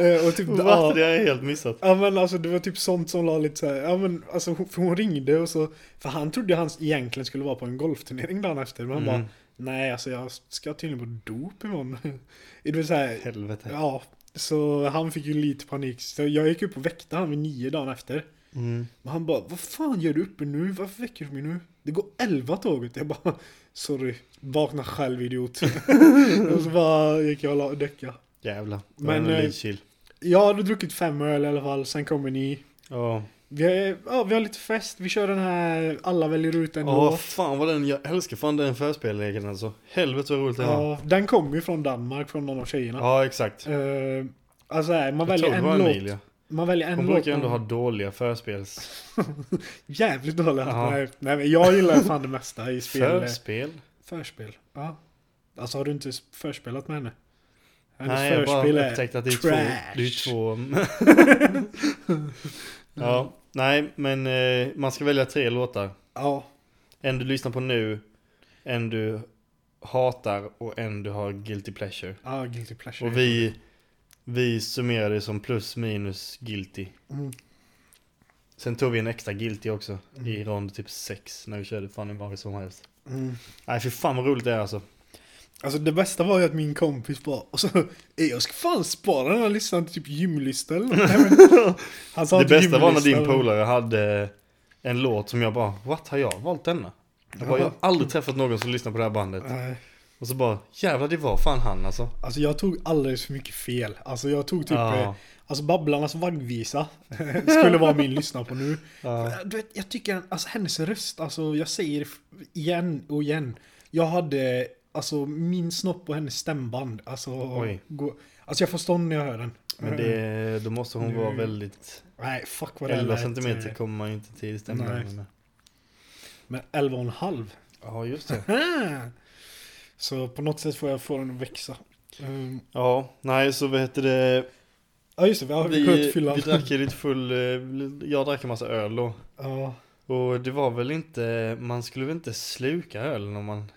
Eh, och typ, Va? ja, Det har jag helt missat. ja men alltså det var typ sånt som la lite så här, ja men alltså för hon ringde och så, för han trodde han egentligen skulle vara på en golfturnering dagen efter. Men han Mm. bara, nej alltså jag ska tydligen på dop imorgon. det var så här, Helvete. ja. Så han fick ju lite panik. Så jag gick upp och väckte han vid nio dagen efter. Mm. Och han bara, vad fan gör du uppe nu? Varför väcker du mig nu? Det går 11 tåget. Jag bara, sorry. Vakna själv idiot. och så bara gick jag och la- däcka. Jävlar. Men, Men, eh, lite chill. Jag hade druckit fem öl i alla fall, sen kommer ni. Ja. Vi har, ja, vi har lite fest, vi kör den här Alla väljer ut en Åh låt. fan vad den, jag älskar fan den förspelleken alltså. Helvete vad roligt det var. Ja, den kommer ju från Danmark, från någon av tjejerna. Ja exakt. Uh, alltså här, man Jag väljer tror det var en låt. Emilia. Man väljer en Hon låt. brukar ändå ha dåliga förspels... Jävligt dåliga. Ja. Nej, nej, men jag gillar fan det mesta i spel. Förspel? Förspel. Ja. Alltså har du inte förspelat med henne? Hennes Nej, jag bara förspel är upptäckte att det är två. trash. Det är två. ja, nej, men eh, man ska välja tre låtar. Ja. En du lyssnar på nu, en du hatar och en du har guilty pleasure. Ja, guilty pleasure. Och vi, vi summerar det som plus minus guilty. Mm. Sen tog vi en extra guilty också i Mm. rond typ 6 när vi körde fan hur vad som helst. Mm. Nej för fan vad roligt det är alltså. Alltså det bästa var ju att min kompis bara, och så, "Eh, jag ska fan spara den här listan till typ gymlista eller något." Han sa Det bästa var när din polare hade en låt som jag bara, what har jag valt denna? Jag, bara, jag har aldrig träffat någon som lyssnar på det här bandet. Nej. Och så bara, jävlar det var fan han alltså. Alltså jag tog alldeles för mycket fel. Alltså jag tog typ, Ja. eh, alltså Babblarnas vaggvisa skulle vara min lyssna på nu. Ja. Du vet, jag tycker, alltså hennes röst, alltså jag säger igen och igen. Jag hade, alltså min snopp på hennes stämband, alltså. Oj. Gå, alltså jag får stånd när jag hör den. Men det, då måste hon Nu- vara väldigt... Nej, fuck vad det 11 lät, centimeter eh, kommer man ju inte till stämman. Men 11 och en halv. Ja just det. Så på något sätt får jag få den att växa. Um, Ja, nej så vad heter det? ja just det, vi har Vi, kunnat fylla. vi drack lite full, eh, jag drack en massa öl då. Ja. Och det var väl inte, man skulle väl inte sluka ölen om man...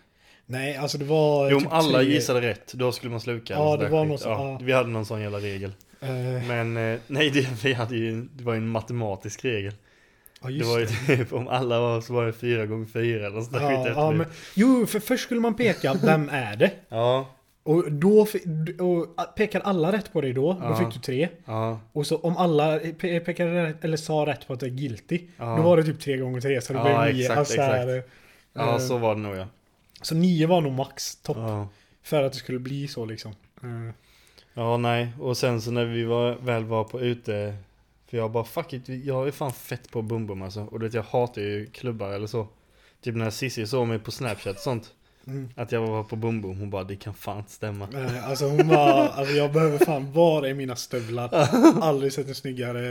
Nej, alltså det var... Jo om typ alla tre- gissade rätt, då skulle man sluka. Ja, det var skit. något ja. Vi hade någon sån jävla regel. Eh, Men eh, nej, det, vi hade ju, det var ju en matematisk regel. ja, Det just var ju det. typ, om alla var så var det fyra gånger fyra eller sådär skit Ja, efter ja, det. men, jo, för först skulle man peka, vem är det? Ja, Och då och pekar alla rätt på det då, Ja. då fick du tre. ja, Och så om alla pe- pekade rätt, eller sa rätt på att det är guilty, ja. då var det typ tre gånger tre, så det Ja, blev nio. exakt, alltså, här, exakt. eh, ja, så var det nog ja. Så nio var nog max topp, Ja. för att det skulle bli så liksom. Eh, Ja, nej. Och sen så när vi var, väl var på ute, för jag bara fuck it, jag är fan fett på bum bum alltså. Och du vet jag hatar ju klubbar eller så. Typ när Cissi såg mig på Snapchat och sånt. Mm. Att jag var på bum bum, hon bara det kan fan inte stämma. Eh, Alltså hon var, alltså jag behöver fan vara i mina stövlar. Aldrig sett en snyggare.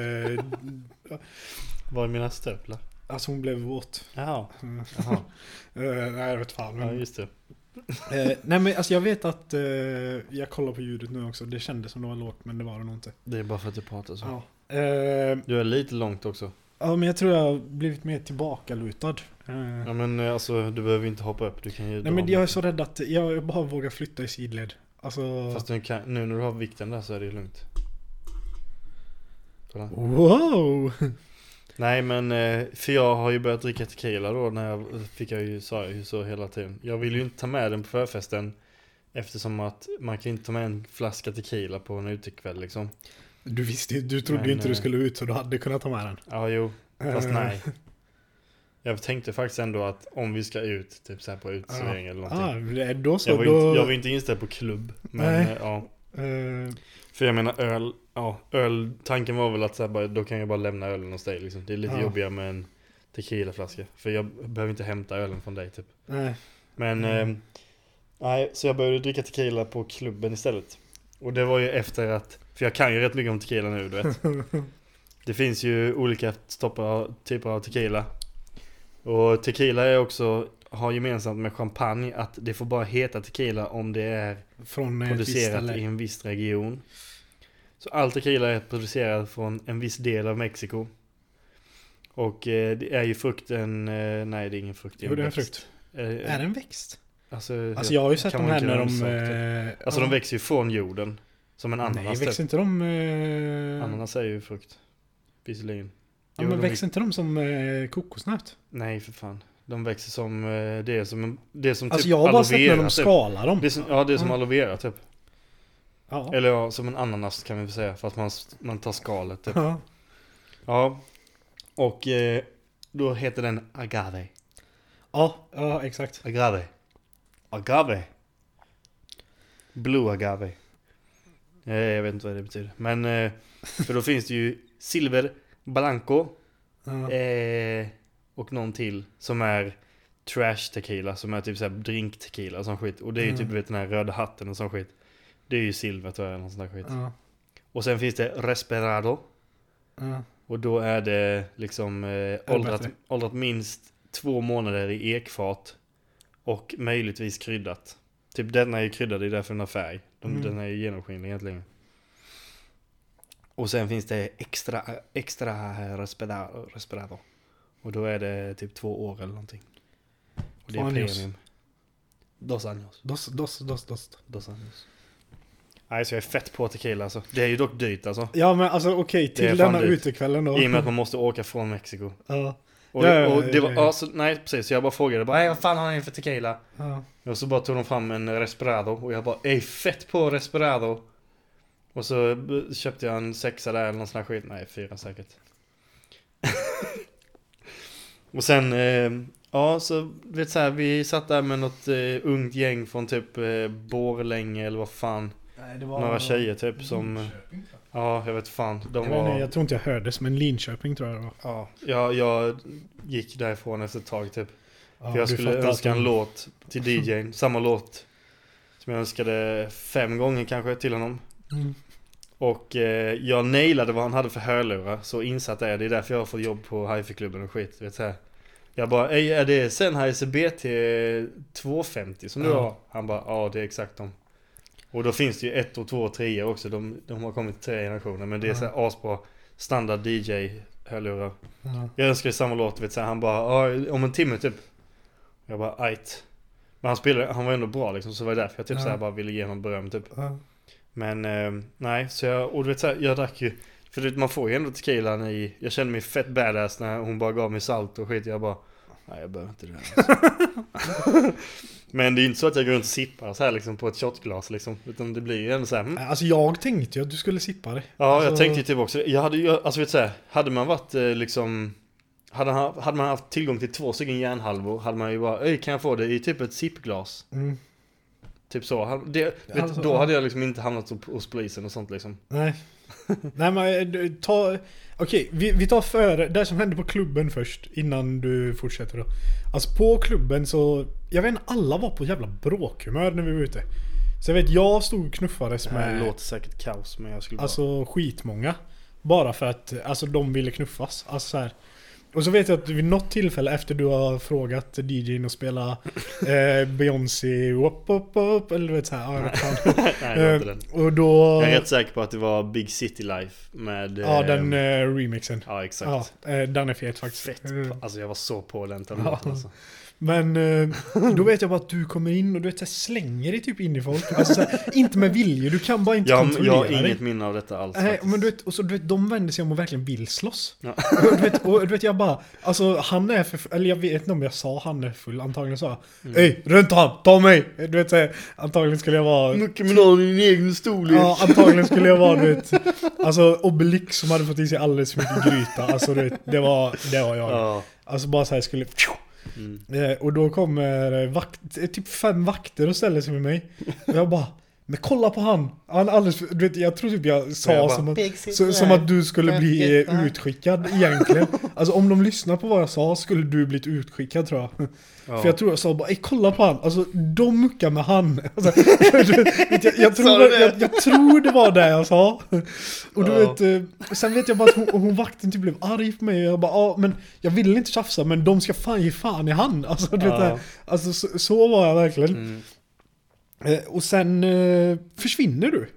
Var är mina stövlar? Alltså hon blev våt. Jaha, Mm. jaha. Eh, nej jag vet fan. Ja Men, just det. eh, nej men alltså jag vet att, eh, jag kollar på ljudet nu också. Det kändes som det var lågt men det var det nog inte. Det är bara för att du pratar så. Ja. Du är lite långt också. ja men jag tror jag har blivit mer tillbakalutad. Ja men alltså du behöver inte hoppa upp, du kan ju nej men jag är så rädd att jag bara vågar flytta i sidled. Alltså... Fast nu, kan, nu när du har vikten där så är det ju lugnt. Kolla. Wow! Nej men, eh, för jag har ju börjat dricka tequila då när jag fick jag ju, sa jag ju så hela tiden. Jag vill ju inte ta med den på förfesten Eftersom att man kan inte ta med en flaska tequila på en utekväll liksom. Du visste du trodde ju inte du eh, skulle ut så du hade kunnat ta med den. Ja jo, fast nej. Jag tänkte faktiskt ändå att om vi ska ut, typ så här på uteservering eller någonting. Ah, då så. jag, var då... inte, jag var inte inställd på klubb. Men Nej. eh, ja. Eh, För jag menar öl, ja öl, tanken var väl att så bara, då kan jag bara lämna ölen hos dig liksom. Det är lite Ja. jobbigare med en tequilaflaska. För jag behöver inte hämta ölen från dig typ. nej. Men, Mm. eh, nej, så jag började dricka tequila på klubben istället. Och det var ju efter att, för jag kan ju rätt mycket om tequila nu du vet. Det finns ju olika typer av tequila. Och tequila är också, har gemensamt med champagne att det får bara heta tequila om det är Från producerat i en viss region. Så all tequila är producerad från en viss del av Mexiko. Och eh, det är ju frukten, eh, nej det är ingen frukt. Jo, det är en frukt. Eh, Är det en växt? Alltså, Alltså jag har ju sett de här när de... typ. eh, Alltså de växer ju från jorden. Som en ananas Nej, typ. växer inte de... eh, Ananas är ju frukt. Visserligen. Ja, Jo, men växer inte de som eh, kokosnöt? Nej för fan. De växer som, eh, det är som, det är som Alltså typ jag har bara sett när de typ. skalar dem. Det som, ja det är som Ja. aloe vera typ. Ja. Eller ja, som en ananas kan vi väl säga. Fast man, man tar skalet typ. Ja. Ja. Och eh, då heter den agave. ja, ja, exakt. Agave. Agave. Blue agave. Eh, jag vet inte vad det betyder. Men, eh, för då finns det ju silver, blanco Ja. eh, och någon till som är trash tequila. Som är typ såhär drink tequila och sån skit. Och det är ju Mm. typ vet den här röda hatten och sån skit. Det är ju silver tror jag eller någon sån där skit. Ja. Och sen finns det Resperado. Ja. Och då är det liksom eh, åldrat, åldrat minst två månader i ekfat. Och möjligtvis kryddat. Typ denna är ju kryddad, det är därför den har färg. De, Mm. Den är ju genomskinlig egentligen. Och sen finns det extra, extra respirator, respirator. Och då är det typ två år eller någonting. Och det är años. premium. Dos años. Dos, dos, dos, dos. Dos años. Nej, så jag är fett på tequila alltså. Det är ju dock dyrt alltså. Ja men alltså okej, är till denna dyrt. utekvällen då. I och med att man måste åka från Mexiko. Ja, Och, Ja, ja, och det var, ja, ja. alltså, nej precis, så jag bara frågade bara, "Ey, vad fan har ni för tequila? ja. Och så bara tog de fram en Respirado och jag bara, ey fett på Respirado. Och så köpte jag en sexa där eller någon sån här skit, nej fyra säkert. och sen, eh, ja så du vet så här, vi satt där med något eh, ungt gäng från typ eh, Borlänge eller vad fan. Nej, det var... Några tjejer typ som, ja jag vet fan. De Jag, vet inte, var, jag tror inte jag hördes, men Linköping tror jag det var. ja, jag, jag gick därifrån efter ett tag typ. Ja, För jag du skulle fattar önska en låt till DJn, samma låt som jag önskade fem gånger kanske till honom. Mm. Och eh, jag nailade vad han hade för hörlurar, så insatt är jag. Det är därför jag har fått jobb på hifi-klubben och skit. Vet så här. Jag bara, "Ey, är det Sennheiser BT 250 som du Ja. har? Han bara, ja det är exakt de. Och då finns det ju ett och två och tre också. De, de har kommit tre generationer. Men det är Ja. så här asbra standard DJ-hörlurar. Ja. Jag önskar samma låt, vet så han bara "Ja, om en timme typ. Jag bara ajt. Men han spelade, han var ändå bra liksom, så det var därför jag typ Ja. så här bara ville ge honom beröm typ. Ja. Men eh, nej, så jag, och du vet så här, jag drack ju, för vet, man får ju ändå tequilan i, jag kände mig fett badass när hon bara gav mig salt och skit, jag bara Nej jag behöver inte det här alltså. Men det är ju inte så att jag går runt och sippar så här liksom på ett shotglas liksom, utan det blir ju ändå så här, mm. Alltså jag tänkte ju att du skulle sippa det. Ja, jag Alltså- tänkte ju typ också. Jag hade ju, alltså vet du så här, hade man varit eh, liksom hade, han, hade man haft tillgång till två stycken järnhalvor hade man ju bara Öj, kan jag få det i typ ett sippglas? Mm. Typ så. Han- Det, vet, Alltså, då hade jag liksom inte hamnat hos- polisen och sånt liksom. Nej. Nej men eh, ta... Okej, vi, vi tar före det som hände på klubben först innan du fortsätter då. Alltså på klubben så... Jag vet inte, alla var på jävla bråkhumör när vi var ute. Så jag vet, jag stod och knuffades Det med... låter säkert kaos men jag skulle bara... Alltså skitmånga. Bara för att alltså, de ville knuffas. Alltså så här. Och så vet jag att vid något tillfälle efter du har frågat DJn att spela eh, Beyoncé Wop Wop Wop eller du vet såhär. Ja, jag vet fan. Nej, det var inte Eh, den. och då... Jag är rätt säker på att det var Big City Life med... Ja, eh, den eh, remixen. Ja, exakt. Ja, eh, den är fet faktiskt. Fett. Eh, Alltså jag var så på den Ja. alltså. Men eh, då vet jag bara att du kommer in och du vet så här, slänger dig typ in i folk. Alltså så här, inte med vilje, du kan bara inte Jag, kontrollera jag har dig. inget minne av detta alls Nej, faktiskt. men du vet, och så du vet, de vänder sig om och verkligen vill slåss. Ja. Och, du vet, och du vet, jag bara, alltså han är för eller jag vet inte om jag sa han är full, antagligen sa jag Mm. Ey, runt han, ta mig! Du vet, så här, antagligen skulle jag vara... Mycket men har din egen storlek. Ja, antagligen skulle jag vara, du vet, alltså Obelix som hade fått i sig alldeles för mycket gryta. Alltså du vet, det var, det var jag. Ja. Alltså bara så här skulle... Mm. Eh, och då kommer eh, vakt, typ fem vakter och ställer sig med mig. Och jag bara, men kolla på han! Han alldeles för, du vet, jag tror typ jag sa jag bara, som, att, så, som att du skulle bli utskickad egentligen. Alltså om de lyssnar på vad jag sa skulle du blivit utskickad tror jag. Ja. För jag tror jag sa bara, kolla på han! Alltså de muckar med han. Alltså, du vet, jag, jag, tror, jag, jag tror det var det jag sa. Och du Ja. vet, eh, sen vet jag bara att hon, hon vakten typ blev arg på mig. Och jag bara, ja men jag vill inte tjafsa men de ska fan ge fan i han. Alltså, du vet, Ja. här. alltså så, så var jag verkligen. Mm. Eh, och sen eh, försvinner du.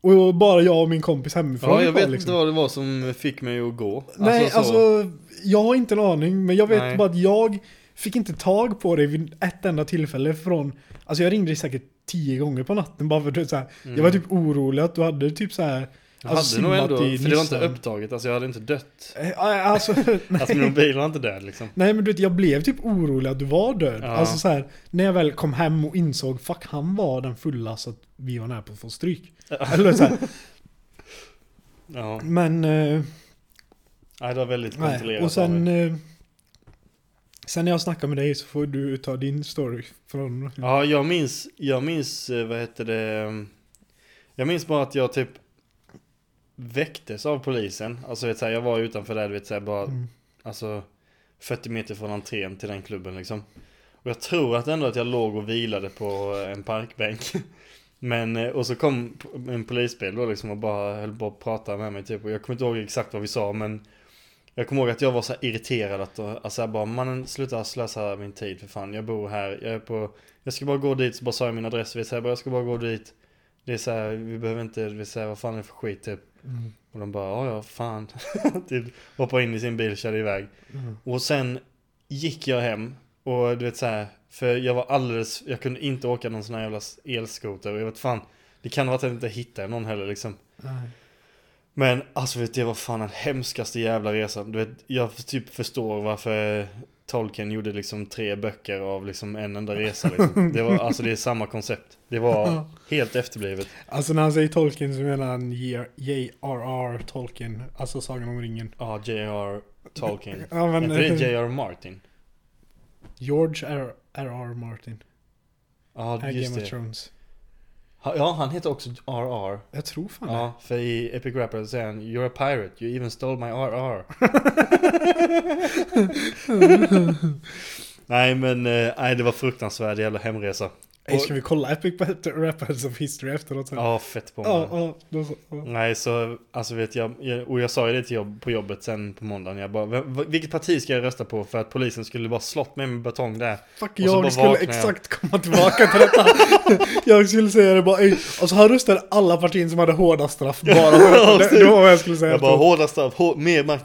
Och bara jag och min kompis hemifrån Ja, jag vet liksom. inte vad det var som fick mig att gå. Nej, så- alltså jag har inte en aning. Men jag vet Nej. bara att jag fick inte tag på dig vid ett enda tillfälle från... Alltså jag ringde dig säkert tio gånger på natten bara för att så här, Mm. Jag var typ orolig att du hade typ så här. Jag alltså, hade nog ändå, för det var inte upptaget, alltså jag hade inte dött. Eh, Alltså. Alltså min mobil var inte död liksom. Nej men du vet, jag blev typ orolig att du var död. Ja. Alltså så här, när jag väl kom hem och insåg fuck han var den fulla så att vi var nära på att få stryk. Eller så här. Ja, Men, eh, nej, det var väldigt kontrollerat Och sen, eh, sen när jag snackar med dig så får du ta din story från... Ja, jag minns, jag minns, eh, vad heter det, mm, jag minns bara att jag typ väcktes av polisen. Alltså vet, så här, jag var utanför där, du vet så här, bara, Mm. alltså 40 meter från entrén till den klubben liksom. Och jag tror att ändå att jag låg och vilade på en parkbänk. Men, eh, och så kom en polisbil då liksom och bara höll på att prata med mig typ. Och jag kommer inte ihåg exakt vad vi sa men jag kommer ihåg att jag var så irriterad att, alltså jag bara mannen sluta slösa min tid för fan. Jag bor här, jag är på, jag ska bara gå dit så bara sa jag min adress. Vet, så jag, bara, jag ska bara gå dit. Det är så här, vi behöver inte, vi säger vad fan är det för skit typ. Mm. Och de bara, ja fan. typ, hoppar in i sin bil, körde iväg. Mm. Och sen gick jag hem och du vet så här, för jag var alldeles, jag kunde inte åka någon sån här jävla elskoter och jag vet fan, det kan vara att jag inte hittade någon heller liksom. Nej. Men alltså vet du, det var fan den hemskaste jävla resan. Du vet, jag typ förstår varför Tolkien gjorde liksom tre böcker av liksom en enda resa liksom. Det var, alltså det är samma koncept. Det var helt efterblivet. Alltså när han säger Tolkien så menar han J.R.R. Tolkien. Alltså Sagan om ringen. Ja, J.R. Tolkien. Ja men... Är inte det J.R. Martin? George. R.R. Martin. Ja, Är just Game of det. Thrones. Ja, han heter också R.R. Jag tror fan det. Ja, för i Epic Rapper säger han You're a pirate, you even stole my RR. nej men, eh, nej det var fruktansvärd jävla hemresa. Ey, ska vi kolla Epic Battle Rappers of History efteråt sen? Ja, fett på mig. ja, ja. Ja. Nej, så alltså vet jag, och jag sa ju det till jobb, på jobbet sen på måndagen. Jag bara, "Vem- v- vilket parti ska jag rösta på? För att polisen skulle bara slått mig med batong där. Fuck, jag skulle jag. exakt komma tillbaka till detta. jag skulle säga det bara, ey, alltså han röstade alla partier som hade hårda straff bara det, det var vad jag skulle säga. Jag bara, hårda straff, hår, mer makt,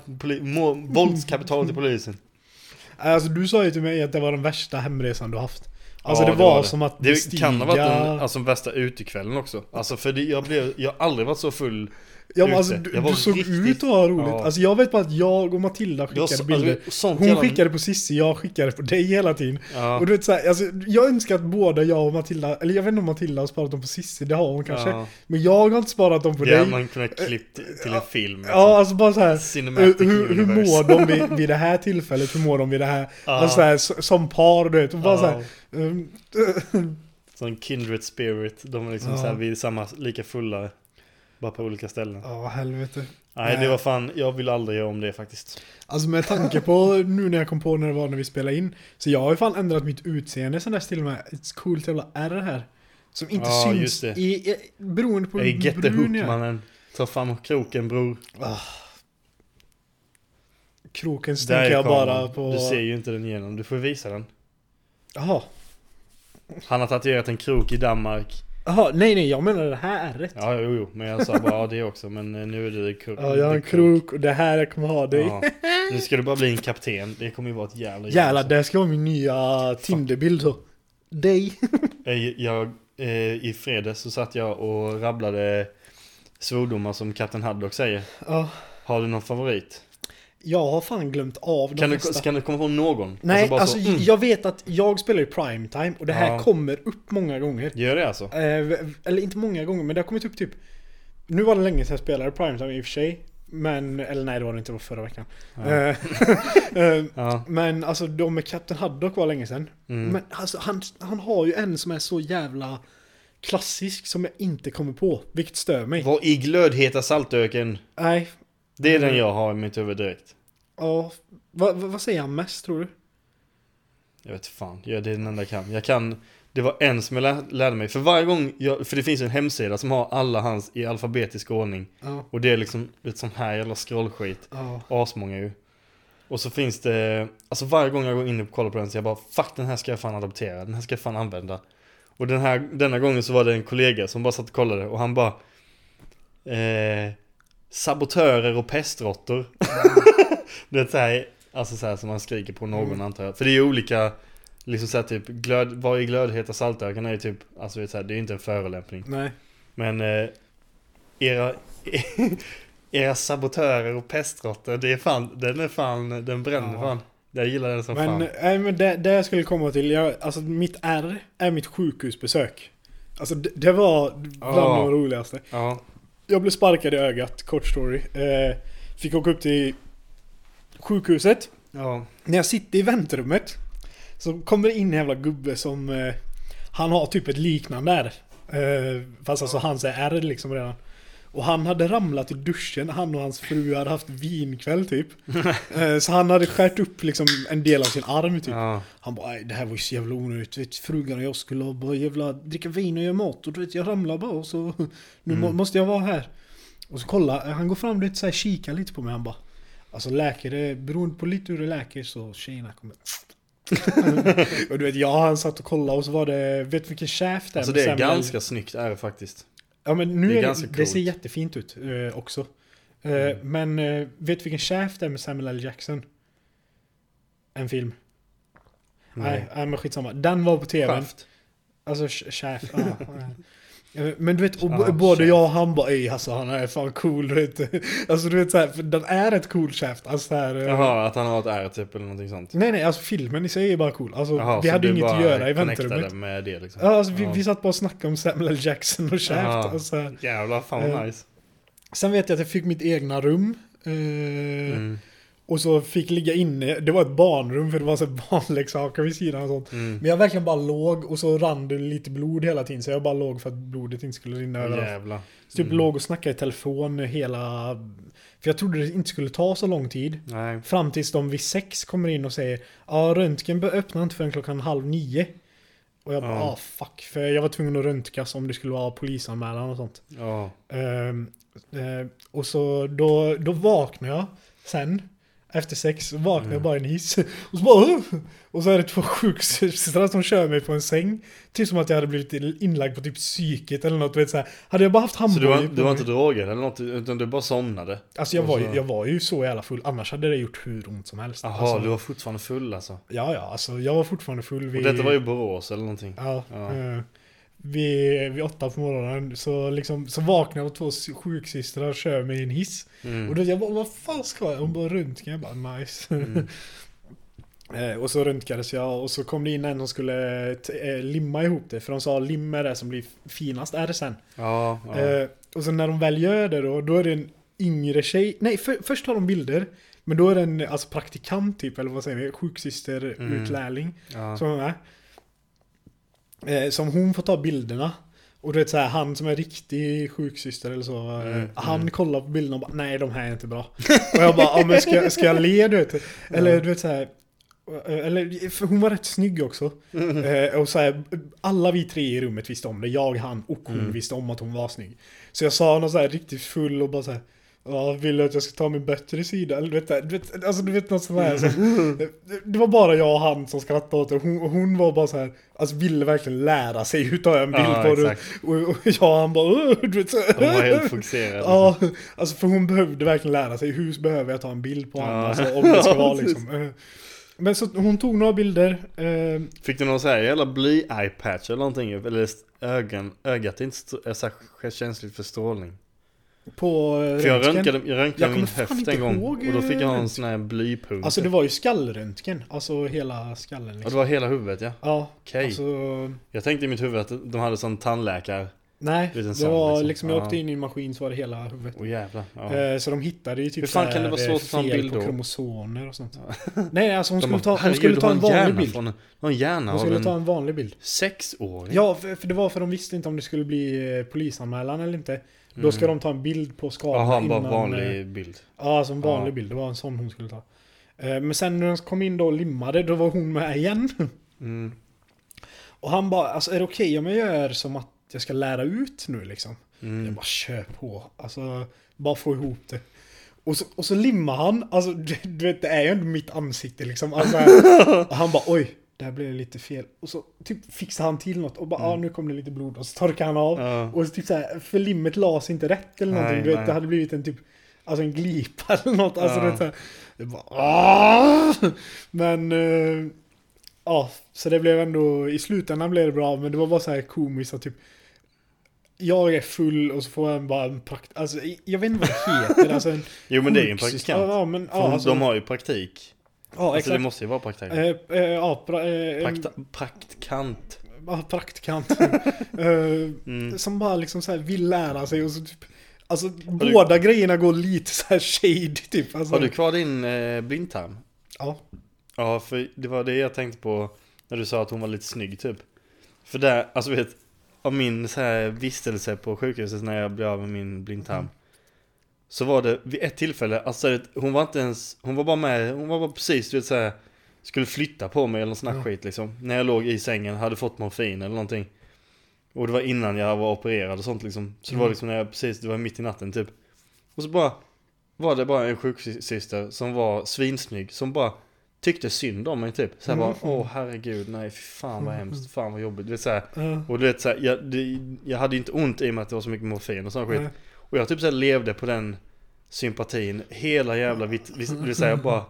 våldskapital till polisen. Alltså du sa ju till mig att det var den värsta hemresan du haft. Alltså Ja, det var det. som att Det bestiga... kan ha varit den alltså, värsta utekvällen också. Alltså för det, jag blev, jag har aldrig varit så full. Ja men alltså du, du såg riktigt- ut att ha roligt. Ja. Alltså jag vet bara att jag och Matilda skickade alltså, bilder. sånt Hon jävla- skickade på Sissi, jag skickade på dig hela tiden. Ja. Och du vet såhär, alltså, jag önskar att båda jag och Matilda, eller jag vet inte om Matilda har sparat dem på Sissi, det har hon kanske. Ja. Men jag har inte sparat dem på Det dig. hade man kunnat klippt till en film. liksom. Ja, alltså bara så här. Cinematic Hur, hur mår de vid, vid det här tillfället? Hur mår de vid det här? Alltså så här, som par du vet. Och bara så här, um, Sån kindred spirit. De är liksom Ja. så här, vi är samma, lika fulla. Bara på olika ställen. Ja, helvete. Nej, det Nej. var fan, jag vill aldrig göra om det faktiskt. Alltså med tanke på nu när jag kom på när det var när vi spelade in. Så jag har ju fan ändrat mitt utseende sen dess till och med. Ett coolt jävla R här. Som inte Ja, syns just det. i, i, beroende på hur brun jag är. mannen. Ta fram kroken bror. Kroken Där tänker är jag bara på... Du ser ju inte den igenom. Du får visa den. Jaha. Han har tatuerat en krok i Danmark. Jaha, nej nej jag menar det här ärret. Ja, Ja, jo, jo. Men jag sa bara ja, det också. Men eh, nu är det krok. jag har en krok och det här jag kommer ha dig. Ja. Nu ska du bara bli en kapten. Det kommer ju vara ett jävla Jävlar, det ska vara min nya Tinderbild så. Dig. Jag, jag, eh, I fredags så satt jag och rabblade svordomar som Kapten Haddock säger. Ja. Har du någon favorit? Jag har fan glömt av de Kan du, flesta. kan du komma ihåg någon? Nej, bara alltså så, mm. jag vet att jag spelar i primetime och det här Ja. kommer upp många gånger. Gör det alltså? Eh, eller inte många gånger, men det har kommit upp typ... Nu var det länge sedan jag spelade primetime i och för sig. Men, eller nej det var det inte, det var förra veckan. Ja. Eh, eh, Ja. men alltså de med Captain Haddock var länge sedan. Mm. Men alltså han, han har ju en som är så jävla klassisk som jag inte kommer på. Vilket stör mig. Var i glödheta saltöken. Nej, Det är den Mm. jag har i mitt huvud direkt. ja. Vad, vad, vad säger han mest tror du? Jag vet fan, ja, det är den enda jag kan. Jag kan, det var en som jag lär, lärde mig. För varje gång, jag, för det finns en hemsida som har alla hans i alfabetisk ordning. Ja. Och det är liksom ett sån här jävla scrollskit. Ja. Asmånga ju. Och så finns det, alltså varje gång jag går in och kollar på den så jag bara fuck den här ska jag fan adoptera, den här ska jag fan använda. Och den här, denna gången så var det en kollega som bara satt och kollade och han bara eh, Sabotörer och pestråttor. det är så här, alltså så här som man skriker på någon Mm. antar jag. För det är ju olika, liksom så här typ, glöd, vad är glödheta saltöken är ju typ, alltså det är, ju inte en förolämpning. Nej. Men eh, era, era sabotörer och pestråttor, det är fan, den är fan, den bränner Ja. fan. Jag gillar den som Men, fan. nej, men det, det jag skulle komma till, jag, alltså mitt R är mitt sjukhusbesök. Alltså det, det var bland Ja. de roligaste. Ja, Jag blev sparkad i ögat, kort story. Eh, fick åka upp till sjukhuset. ja, När jag sitter i väntrummet så kommer det in en jävla gubbe som... Eh, han har typ ett liknande R. Eh, fast alltså hans är R liksom redan. Och han hade ramlat i duschen, han och hans fru hade haft vinkväll typ. Eh, så han hade skärt upp liksom en del av sin arm typ. ja. Han bara "Nej, det här var ju så jävla onödigt. Vet, frugan och jag skulle bara jävla dricka vin och göra mat och du vet jag ramlar bara och så nu Mm. måste jag vara här. Och så kolla, han går fram och så här, kikar lite på mig han bara Alltså läkare, beroende på lite hur det läker så tjejerna kommer Och du vet jag han satt och kollade och så var det, vet du vilken käft det är Alltså det är ganska snyggt är det faktiskt. Ja men nu Det är är det, ser jättefint ut eh, också. Eh, Mm. Men eh, vet du vilken chef det är med Samuel L. Jackson? En film. Nej, nej men skitsamma. Den var på tvn. Shaft. Alltså ch- chef. Eh, Men du vet, och b- både chef. jag och han bara Ey alltså han är fan cool du vet. Alltså du vet såhär, den är ett cool chef. Alltså såhär, eh, Jaha, att han har ett R typ eller någonting sånt. Nej nej, alltså filmen i sig är bara cool. Alltså Jaha, vi hade inget att göra i väntrummet. med det liksom. Ja, alltså vi, vi satt bara och snackade om Samuel L. Jackson och chef. Jaha. Och så här. Jävlar, fan vad Eh, nice. Sen vet jag att jag fick mitt egna rum. Eh, Mm. Och så fick ligga inne. Det var ett barnrum för det var så barnleksaker vid sidan och sånt. Mm. Men jag verkligen bara låg och så rann det lite blod hela tiden. Så jag bara låg för att blodet inte skulle rinna överallt. Jävlar. Så typ Mm. låg och snackade i telefon hela... För jag trodde det inte skulle ta så lång tid. Nej. Fram tills de vid sex kommer in och säger Ja, röntgen öppnar inte förrän klockan halv nio. Och jag bara, Ja. ah fuck. För jag var tvungen att röntgas om det skulle vara polisanmälan och sånt. Ja. Ehm, eh, och så då, då vaknade jag sen. Efter sex så vaknade jag Mm. bara i en hiss. Och så bara! Och så är det två sjuksystrar som kör mig på en säng. Typ som att jag hade blivit inlagd på typ psyket eller något. Vet, så här. Hade jag bara haft Så du var, du var inte drogad eller något, utan du bara somnade? Alltså jag och var, ju, så- jag var ju så jävla full. Annars hade det gjort hur ont som helst. Jaha, alltså, du var fortfarande full alltså? Ja, ja. Alltså jag var fortfarande full. Och Vid, detta var ju Borås eller någonting? Ja. Ja. eh, vid, vid åtta på morgonen så, liksom, så vaknade jag och två sjuksystrar och kör mig i en hiss. Mm. Och då jag bara, vad fan ska jag? Hon bara röntgen. Jag bara, nice. Mm. Eh, och så röntgades jag och så kom det in en som skulle eh, limma ihop det. För de sa lim är det som blir finast är det sen. Ja, ja. Eh, och så när de väl gör det då, då är det en yngre tjej. Nej, för, först tar de bilder. Men då är det en alltså, praktikant typ, eller vad säger vi? Sjuksyster, Mm. utlärling. ja. Som är med. Eh, som hon får ta bilderna. Och du vet såhär, han som är riktig sjuksyster eller så. eh, Mm, han mm. kollar på bilderna och bara, nej de här är inte bra. och jag bara, ja men ska, ska jag le du vet? Eller Ja. du vet såhär. Eller, för hon var rätt snygg också. Mm. Eh, och så här, alla vi tre i rummet visste om det. Jag, han och hon Mm. visste om att hon var snygg. Så jag sa något så här riktigt full och bara så här. Ja, vill du att jag ska ta min bättre sida? Eller du vet, du vet, alltså du vet något sånt där. Så, det, det var bara jag och han som skrattade åt det. Hon, hon var bara så här, alltså ville verkligen lära sig hur tar jag en bild Ja, på det. Och, och jag och han bara, du vet så. De var helt fokuserade. Ja, alltså för hon behövde verkligen lära sig hur behöver jag ta en bild på Ja. honom. Alltså, om det ska vara liksom. eh. Men så hon tog några bilder. eh, Fick du någon sån här jävla bly-eye-patch eller någonting? Eller ögon, ögat är inte är så här känsligt för strålning. På eh, För jag röntgade, jag Jag röntgade kommer min höft en gång och då fick jag eh, en sån här blypunkt. Alltså det var ju skallröntgen. Alltså hela skallen Ja, det liksom. var hela huvudet ja. Ja, Okej. alltså... Jag tänkte i mitt huvud att de hade sån tandläkare. Nej, det var liksom. liksom, jag Ja. åkte in i en maskin så var det hela huvudet. Åh jävlar. Ja. Eh, Så de hittade ju typ Hur fan kan det vara svårt eh, att ta en fel bild på då? kromosomer och sånt. Nej, alltså hon De skulle bara, ta, hon "Herregud, skulle ta en vanlig bild. Från, en hjärna Hon skulle ta en vanlig bild. sexåring. Ja, för, för det var för de visste inte om det skulle bli eh, polisanmälan eller inte. Då ska de ta en bild på skadorna Jaha, Mm. bara innan, vanlig eh, bild. Ja, alltså en vanlig Ja. bild. Det var en sån hon skulle ta. Eh, Men sen när de kom in då och limmade, då var hon med igen. Mm. Och han bara, alltså är det okej om jag gör som att jag ska lära ut nu liksom? Jag Mm. bara kör på. Alltså, bara få ihop det. Och så, och så limmar han, alltså du, du vet det är ju ändå mitt ansikte liksom. Alltså, och han bara oj, där blev det lite fel. Och så typ fixar han till något och bara ja nu kom det lite blod. Och så torkar han av. Mm. Ja. Och så typ så här, för limmet las inte rätt eller någonting. Nej, du vet, nej. det hade blivit en typ, alltså en glipa eller något. Alltså du vet så här, det bara "Ah!" Men, eh, ja, så det blev ändå, i slutändan blev det bra. Men det var bara så här komiskt att typ jag är full och så får jag bara en prakt... Alltså jag vet inte vad det heter. Alltså Jo men det är ju en praktikant. Ja, men, ja, alltså, de har ju praktik. Ja Alltså exakt. det måste ju vara praktik. Eh, eh, ja, pra, eh, Prakta, praktikant. ja, praktikant. eh, Mm. Som bara liksom så här vill lära sig och så typ... Alltså båda grejerna går lite så här shady typ. Alltså, Har du kvar din eh, blindtarm? Ja. Ja, för det var det jag tänkte på när du sa att hon var lite snygg typ. För där, alltså vet, av min så här vistelse på sjukhuset när jag blev av med min blindtarm. Mm. Så var det vid ett tillfälle, alltså hon var inte ens, hon var bara med, hon var bara precis du vet så här, skulle flytta på mig eller sån här Ja. skit liksom. När jag låg i sängen, hade fått morfin eller någonting. Och det var innan jag var opererad och sånt liksom. Så det var Mm. liksom när jag precis, det var mitt i natten typ. Och så bara var det bara en sjuksyster som var svinsnygg, som bara tyckte synd om mig typ. Så här Mm. bara, åh herregud, nej fy fan vad hemskt, fan vad jobbigt. Du vet, så här, Ja. och du vet så här, jag, det, jag hade inte ont i och med att det var så mycket morfin och sån skit. Nej. Och jag typ så levde på den sympatin hela jävla vitt, det vill säga bara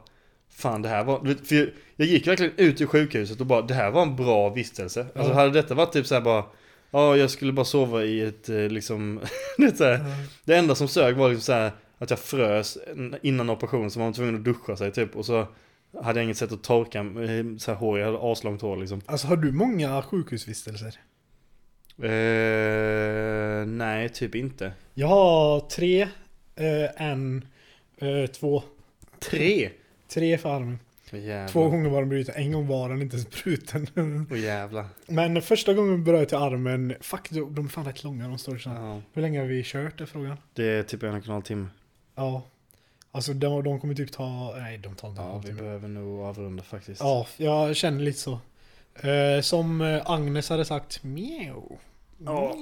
Fan det här var, för jag, jag gick verkligen ut ur sjukhuset och bara det här var en bra vistelse. Alltså hade detta varit typ så här bara Ja jag skulle bara sova i ett eh, liksom, du vet så här, Det enda som sög var liksom så här att jag frös innan operationen så var man tvungen att duscha sig typ och så hade jag inget sätt att torka eh, så här hår, jag hade aslångt hår liksom. Alltså har du många sjukhusvistelser? Eh, nej, typ inte. Jag har tre, eh, en, eh, två. Tre? Tre för armen. Jävlar. Två gånger var den bruten, en gång var den inte ens bruten. Åh jävlar. Men första gången bröt jag armen, fuck de är fan rätt långa de står. Ja. Hur länge har vi kört är frågan? Det är typ en och en halv timme. Ja. Alltså de, de kommer typ ta, nej de tar inte Ja, vi behöver nog avrunda faktiskt. Ja, jag känner lite så. Eh, som eh, Agnes hade sagt, mjau. Ja.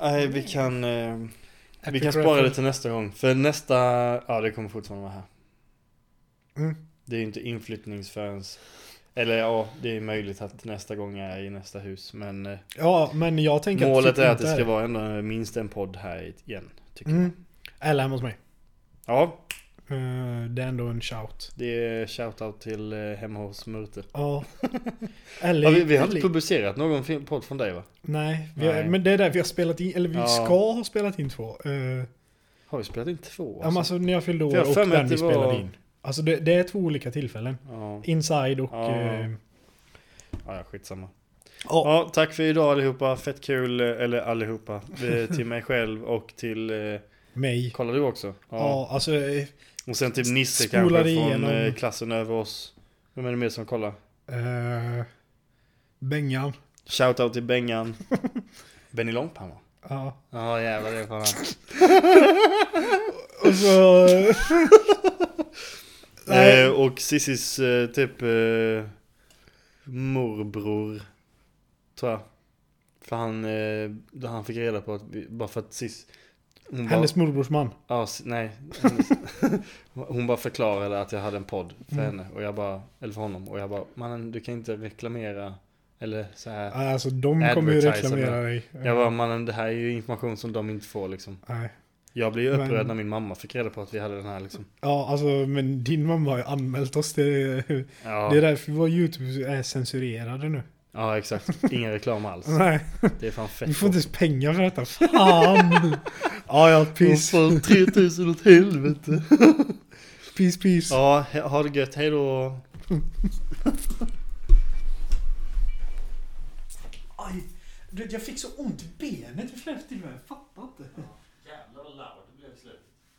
Nej, vi kan, eh, vi kan spara det till nästa gång. För nästa, ja det kommer fortfarande vara här. Mm. Det är ju inte inflyttningsförrän, eller ja, det är möjligt att nästa gång är i nästa hus. Men eh, Ja, men jag tänker målet typ är att det ska vara ändå minst en podd här igen. Tycker jag. Mm. Eller hemma hos mig. Ja, det är ändå en shout. det är shoutout till eh, hemma hos Murte. Ja. Eller, Ja, vi, vi har inte publicerat någon film- podd från dig va? Nej, vi har, Nej. men det är där vi har spelat in, eller vi Ja. ska ha spelat in två. Uh, Har vi spelat in två? ja, men alltså när jag fyllde år och den vi var- spelade in. Alltså det, det är två olika tillfällen. Ja, Inside och... Ja. eh, ja skitsamma. ja. Ja, tack för idag allihopa. Fett kul, eh, eller allihopa. Eh, till mig själv och till... Eh, mig. kollar du också? Ja, alltså... Och sen typ Nisse kanske från igenom. eh, klassen över oss. Vem är det mer som kollar? Uh, Bengan. Shoutout till Bengan. Benny Långpannor. Ja. Ja jävlar det är fan. Och så... Nej. Eh, och Sissis eh, typ eh, morbror. Tror jag. För han, eh, då han fick reda på att, vi, bara för att Sis... Hon Hennes morbrors man. Ja, nej. Hennes, hon bara förklarade att jag hade en podd för Mm. henne. Och jag bara, eller för honom. Och jag bara, mannen du kan inte reklamera. Eller så här. Alltså de kommer ju reklamera dig. Jag bara, mannen det här är ju information som de inte får liksom. Nej. Jag blev ju upprörd Men- när min mamma fick reda på att vi hade den här liksom. Ja, alltså men din mamma har ju anmält oss. Det, Ja, det är därför vår YouTube är censurerade nu. Ja exakt. Ingen reklam alls. Nej, Det är fan fett vi får inte ens pengar för detta. Fan! ja, ja, piss. fan 3000 åt helvete. Peace, peace. Ja, ha det gött. Hej då. Aj, du jag fick så ont i benet vid flera tillfällen. Jag fattar inte.